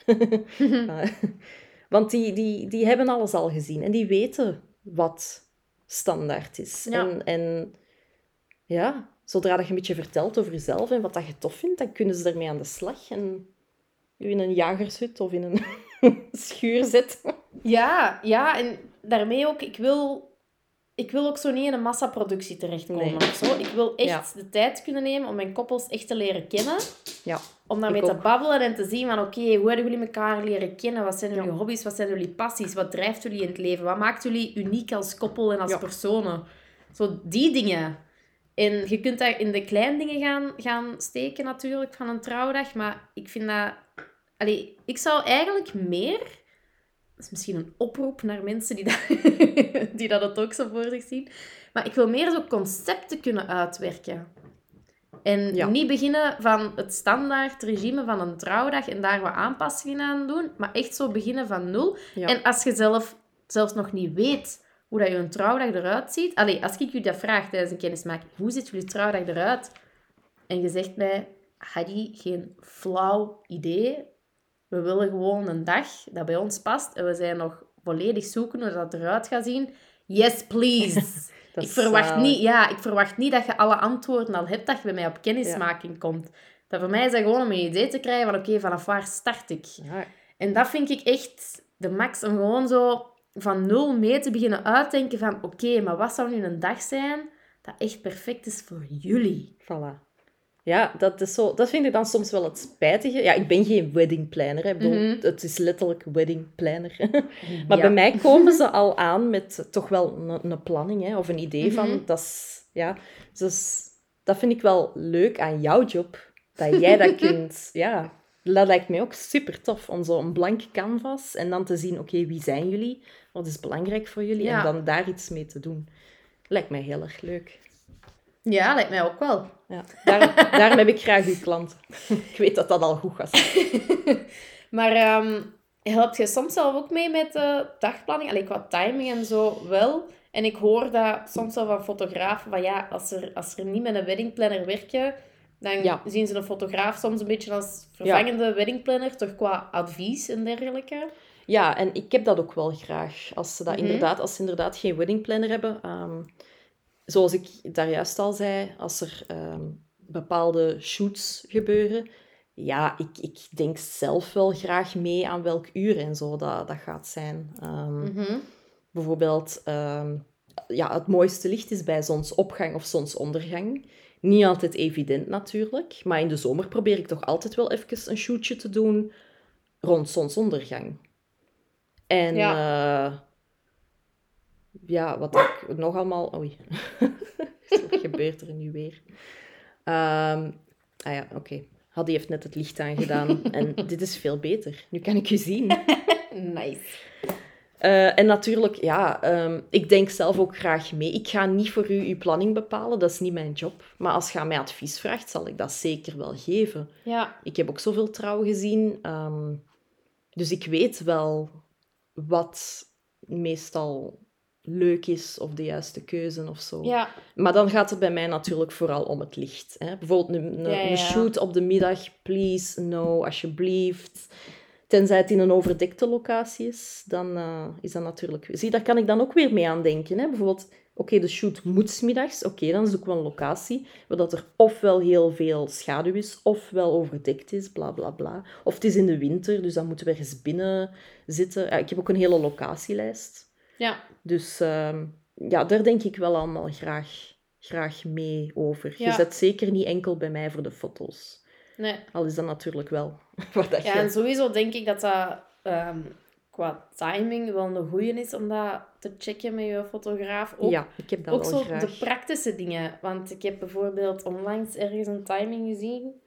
Uh, Want die, die, die hebben alles al gezien en die weten wat standaard is. Ja. En, en ja, zodra dat je een beetje vertelt over jezelf en wat dat je tof vindt, dan kunnen ze ermee aan de slag en je in een jagershut of in een schuur zetten. Ja, ja, en daarmee ook, ik wil, ik wil ook zo niet in een massaproductie terechtkomen Nee. of zo. Ik wil echt de tijd kunnen nemen om mijn koppels echt te leren kennen. Ja, Om daarmee te ook. babbelen en te zien van, oké, hoe hebben jullie elkaar leren kennen? Wat zijn jullie Ja. hobby's? Wat zijn jullie passies? Wat drijft jullie in het leven? Wat maakt jullie uniek als koppel en als personen? Zo die dingen. En je kunt daar in de kleine dingen gaan, gaan steken natuurlijk van een trouwdag. Maar ik vind dat... Allee, ik zou eigenlijk meer... Dat is misschien een oproep naar mensen die dat, die dat het ook zo voor zich zien. Maar ik wil meer zo concepten kunnen uitwerken. En Ja. niet beginnen van het standaard regime van een trouwdag en daar wat aanpassingen aan doen, maar echt zo beginnen van nul. Ja. En als je zelf zelfs nog niet weet hoe dat je een trouwdag eruit ziet... Allee, als ik jullie dat vraag tijdens een kennismaking, hoe ziet jullie trouwdag eruit? En je zegt mij, Hadi, geen flauw idee. We willen gewoon een dag dat bij ons past en we zijn nog volledig zoeken hoe dat eruit gaat zien. Yes, please. Ik, verwacht zalig. niet, ja, ik verwacht niet dat je alle antwoorden al hebt dat je bij mij op kennismaking komt. Dat voor mij is dat gewoon om een idee te krijgen van oké, vanaf waar start ik? Ja, En dat vind ik echt de max, om gewoon zo van nul mee te beginnen uitdenken van oké, maar wat zou nu een dag zijn dat echt perfect is voor jullie? Voilà. Ja, dat, is zo, dat vind ik dan soms wel het spijtige. Ja, ik ben geen wedding planner. hè. Ik bedoel, Mhm. Het is letterlijk wedding planner. maar Ja. bij mij komen ze al aan met toch wel een, een planning hè, of een idee Mhm. van. Dat, is, ja, dus dat vind ik wel leuk aan jouw job. Dat jij dat kunt. Ja, dat lijkt mij ook super tof. Om zo een blank canvas en dan te zien: oké, wie zijn jullie? Wat is belangrijk voor jullie? Ja. En dan daar iets mee te doen. Lijkt mij heel erg leuk. Ja, lijkt mij ook wel. Ja, daar, daarom heb ik graag uw klanten. Ik weet dat dat al goed gaat. Maar ehm helpt je soms zelf ook mee met de dagplanning? Allee, qua timing en zo wel. En ik hoor dat soms wel van fotografen, van ja, als er, als er niet met een weddingplanner werken, dan Ja. zien ze een fotograaf soms een beetje als vervangende weddingplanner, toch qua advies en dergelijke. Ja, en ik heb dat ook wel graag. Als ze, dat Mhm. inderdaad, als ze inderdaad geen weddingplanner hebben. ehm, zoals ik daar juist al zei, als er ehm, bepaalde shoots gebeuren. Ja, ik, ik denk zelf wel graag mee aan welk uur en zo dat, dat gaat zijn. Ehm, Mhm. Bijvoorbeeld, ehm, ja, het mooiste licht is bij zonsopgang of zonsondergang. Niet altijd evident natuurlijk, maar in de zomer probeer ik toch altijd wel even een shootje te doen rond zonsondergang. En ja, ja wat ik nog allemaal... Oei, wat gebeurt er nu weer? Ehm, ah ja, oké. Haddy heeft net het licht aangedaan en dit is veel beter. Nu kan ik u zien. Nice. Eh, en natuurlijk, ja, ehm, ik denk zelf ook graag mee. Ik ga niet voor u uw planning bepalen, dat is niet mijn job. Maar als je mij advies vraagt, zal ik dat zeker wel geven. Ja. Ik heb ook zoveel trouw gezien, ehm, dus ik weet wel wat meestal leuk is of de juiste keuze of zo. Ja, Maar dan gaat het bij mij natuurlijk vooral om het licht. Hè? Bijvoorbeeld een, een, Ja, ja, een ja. shoot op de middag, please, no, alsjeblieft. Tenzij het in een overdekte locatie is, dan eh, is dat natuurlijk... Zie, daar kan ik dan ook weer mee aan denken. Hè? Bijvoorbeeld, oké, de shoot moet 's middags. Oké, dan zoeken we een locatie waar dat er ofwel heel veel schaduw is, ofwel overdekt is, bla bla bla. Of het is in de winter, dus dan moeten we ergens binnen zitten. Ik heb ook een hele locatielijst. Ja, Dus ehm, ja, daar denk ik wel allemaal graag, graag mee over. Je zet zeker niet enkel bij mij voor de foto's. nee. Al is dat natuurlijk wel wat dat Ja, je... en sowieso denk ik dat dat ehm, qua timing wel een goeie is om dat te checken met je fotograaf. Ook, ja, ik heb dat ook wel zo graag. de praktische dingen. Want ik heb bijvoorbeeld onlangs ergens een timing gezien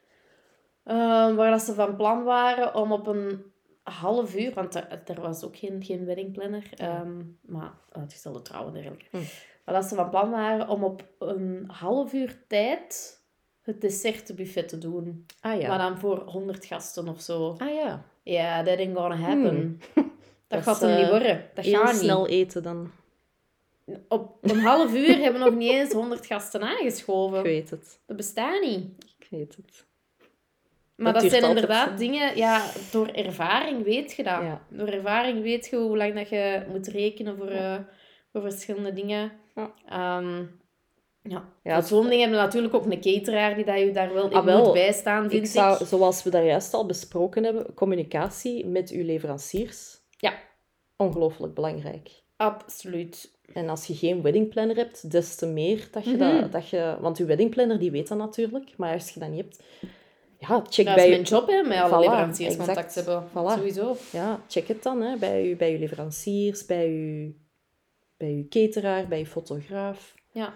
ehm, waar dat ze van plan waren om op een half uur, want er, er was ook geen, geen weddingplanner, ehm, maar uitgestelde trouw en dergelijke. Hm. Maar dat ze van plan waren om op een half uur tijd het dessertbuffet te doen. Ah ja. Maar dan voor 100 gasten of zo. Ah ja. Ja, that ain't gonna happen. Dat, Dat gaat hem niet eh, worden. Dat gaat niet. snel eten dan. Op een half uur hebben we nog niet eens 100 gasten aangeschoven. Ik weet het. Dat bestaat niet. Ik weet het. Maar Dat zijn inderdaad dingen, ja, door ervaring weet je dat. Ja. Door ervaring weet je hoe lang dat je moet rekenen voor, eh, voor verschillende dingen. Ja. Ehm, ja. Ja, zo'n ding hebben we natuurlijk ook een cateraar die dat je daar wel in Ah, wel. moet bijstaan, vind Ik ik. zou, zoals we daar juist al besproken hebben, communicatie met uw leveranciers. Ja. Ongelooflijk belangrijk. Absoluut. En als je geen weddingplanner hebt, des te meer dat je Mhm. dat, dat je... Want je weddingplanner, die weet dat natuurlijk. Maar als je dat niet hebt... Ja, check Dat bij is mijn job, hè, met alle Voilà, leveranciers contact hebben. Voilà. Sowieso. Ja, check het dan hè, bij, je, bij je leveranciers, bij je, bij je cateraar, bij je fotograaf. Ja.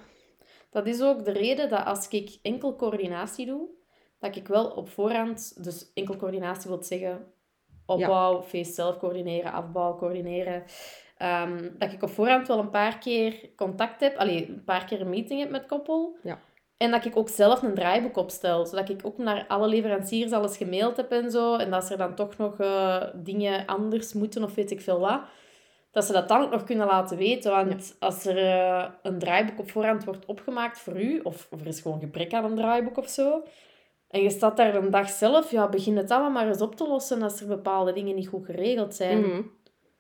Dat is ook de reden dat als ik enkel coördinatie doe, dat ik wel op voorhand, dus enkel coördinatie wil zeggen opbouw, feest zelf coördineren, afbouw coördineren, ehm, dat ik op voorhand wel een paar keer contact heb, allee, een paar keer een meeting heb met koppel. Ja. En dat ik ook zelf een draaiboek opstel, zodat ik ook naar alle leveranciers alles gemaild heb en zo. En dat er dan toch nog eh, dingen anders moeten of weet ik veel wat. Dat ze dat dan ook nog kunnen laten weten. Want als er eh, een draaiboek op voorhand wordt opgemaakt voor u, of, of er is gewoon gebrek aan een draaiboek of zo, en je staat daar een dag zelf, ja, begin het allemaal maar eens op te lossen als er bepaalde dingen niet goed geregeld zijn. Mhm.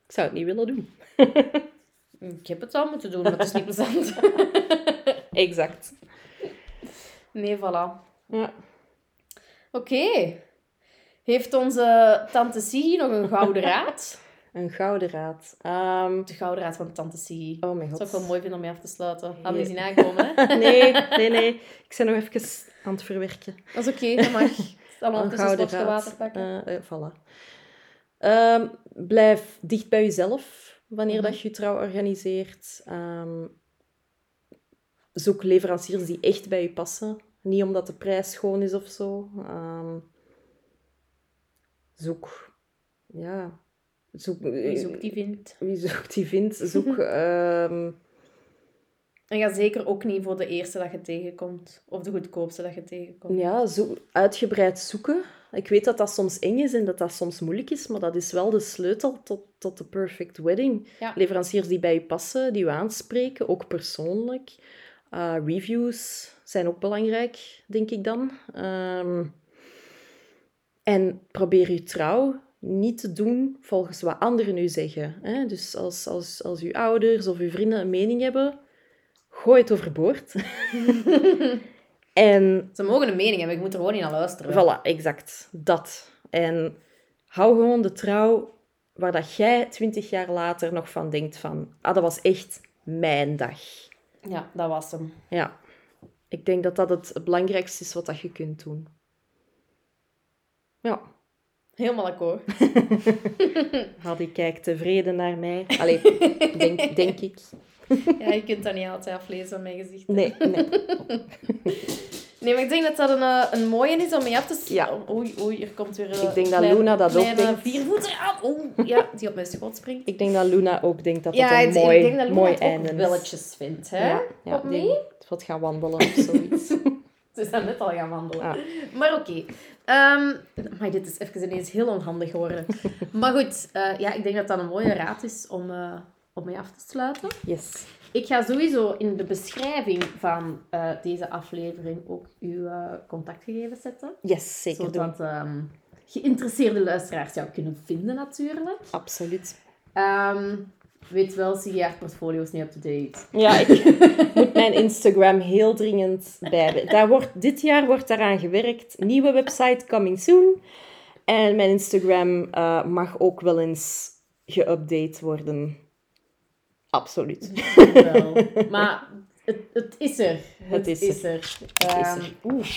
Ik zou het niet willen doen. Ik heb het al moeten doen, maar het is niet plezant. Exact. Nee, voilà. Ja. Oké. Heeft onze tante Sigi nog een gouden raad? Een gouden raad. Ehm, De gouden raad van tante Sigi. oh mijn Dat god. zou ik wel mooi vinden om mee af te sluiten. Had we zien aankomen, hè? Nee, nee, nee. Ik ben nog even aan het verwerken. Dat is oké, dat mag. Al Een gouden slokje water raad. pakken. Eh, eh, voilà. Ehm, blijf dicht bij jezelf wanneer Mhm. dat je je trouw organiseert. Ehm, zoek leveranciers die echt bij je passen. Niet omdat de prijs schoon is of zo. Ehm, zoek... Ja... Zoek, Wie zoekt die vindt. Wie zoekt die vindt. Zoek... ehm, En ga zeker ook niet voor de eerste dat je tegenkomt. Of de goedkoopste dat je tegenkomt. Ja, zo uitgebreid zoeken. Ik weet dat dat soms eng is en dat dat soms moeilijk is, maar dat is wel de sleutel tot, tot de perfect wedding. Ja. Leveranciers die bij je passen, die je aanspreken, ook persoonlijk. Uh, reviews zijn ook belangrijk, denk ik dan. Ehm, en probeer je trouw niet te doen volgens wat anderen u zeggen. Hè? Dus als, als, als uw ouders of uw vrienden een mening hebben, gooi het overboord. en Ze mogen een mening hebben, ik moet er gewoon niet naar luisteren. Voilà, exact. Dat. En hou gewoon de trouw waar dat jij twintig jaar later nog van denkt van... Ah, dat was echt mijn dag. Ja, dat was hem. Ja. Ik denk dat dat het belangrijkste is wat dat je kunt doen. Ja. Helemaal akkoord. Hadi kijkt tevreden naar mij. Allee, denk, denk ik. Ja, je kunt dat niet altijd aflezen aan mijn gezicht. Nee, nee. Nee, maar ik denk dat dat een, eh, een mooie is om mee af te... Ja. Oei, oei, hier komt weer... eh, Ik denk dat Luna dat ook denkt. viervoeter aan. Oeh, ja, die op mijn schoot springt. Ik denk dat Luna ook denkt dat dat ja, een mooi, ik denk dat Luna mooi einde belletjes vindt, hè? Ja, ja, op mee? wat gaan wandelen of zoiets. Ze zijn net al gaan wandelen. Ah. Maar oké. Ehm, maar dit is even ineens heel onhandig geworden. maar goed, eh, ja, ik denk dat dat een mooie raad is om, eh, om mee af te sluiten. Yes. Ik ga sowieso in de beschrijving van eh, deze aflevering ook uw eh, contactgegevens zetten. Yes, zeker. Zodat ehm, geïnteresseerde luisteraars jou kunnen vinden natuurlijk. Absoluut. Ehm, weet wel, zie je haar portfolio is niet up-to-date. Ja, ik moet mijn Instagram heel dringend bij. Daar wordt, dit jaar wordt daaraan gewerkt. Nieuwe website coming soon. En mijn Instagram eh, mag ook wel eens geüpdate worden. Absoluut. Wel. Maar het, het is er. Het, is is er. er. is Ehm, er. Oeh.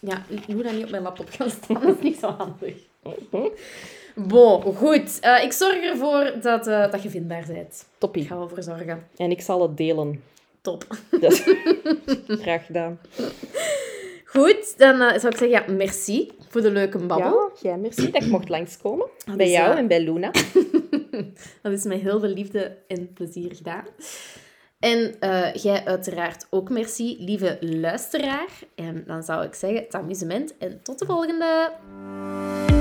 Ja, ik moet dat niet op mijn laptop gaan staan. Dat is niet zo handig. Bon, goed. Eh, ik zorg ervoor dat, eh, dat je vindbaar bent. Ik Toppie. ga ervoor zorgen. En ik zal het delen. Top. Dus, graag gedaan. Goed, dan eh, zou ik zeggen, ja, merci voor de leuke babbel. Ja, jij merci dat ik mocht langskomen. Dat bij jou en bij Luna. Dat is met heel veel liefde en plezier gedaan. En eh, jij uiteraard ook merci, lieve luisteraar. En dan zou ik zeggen, het amusement en tot de volgende!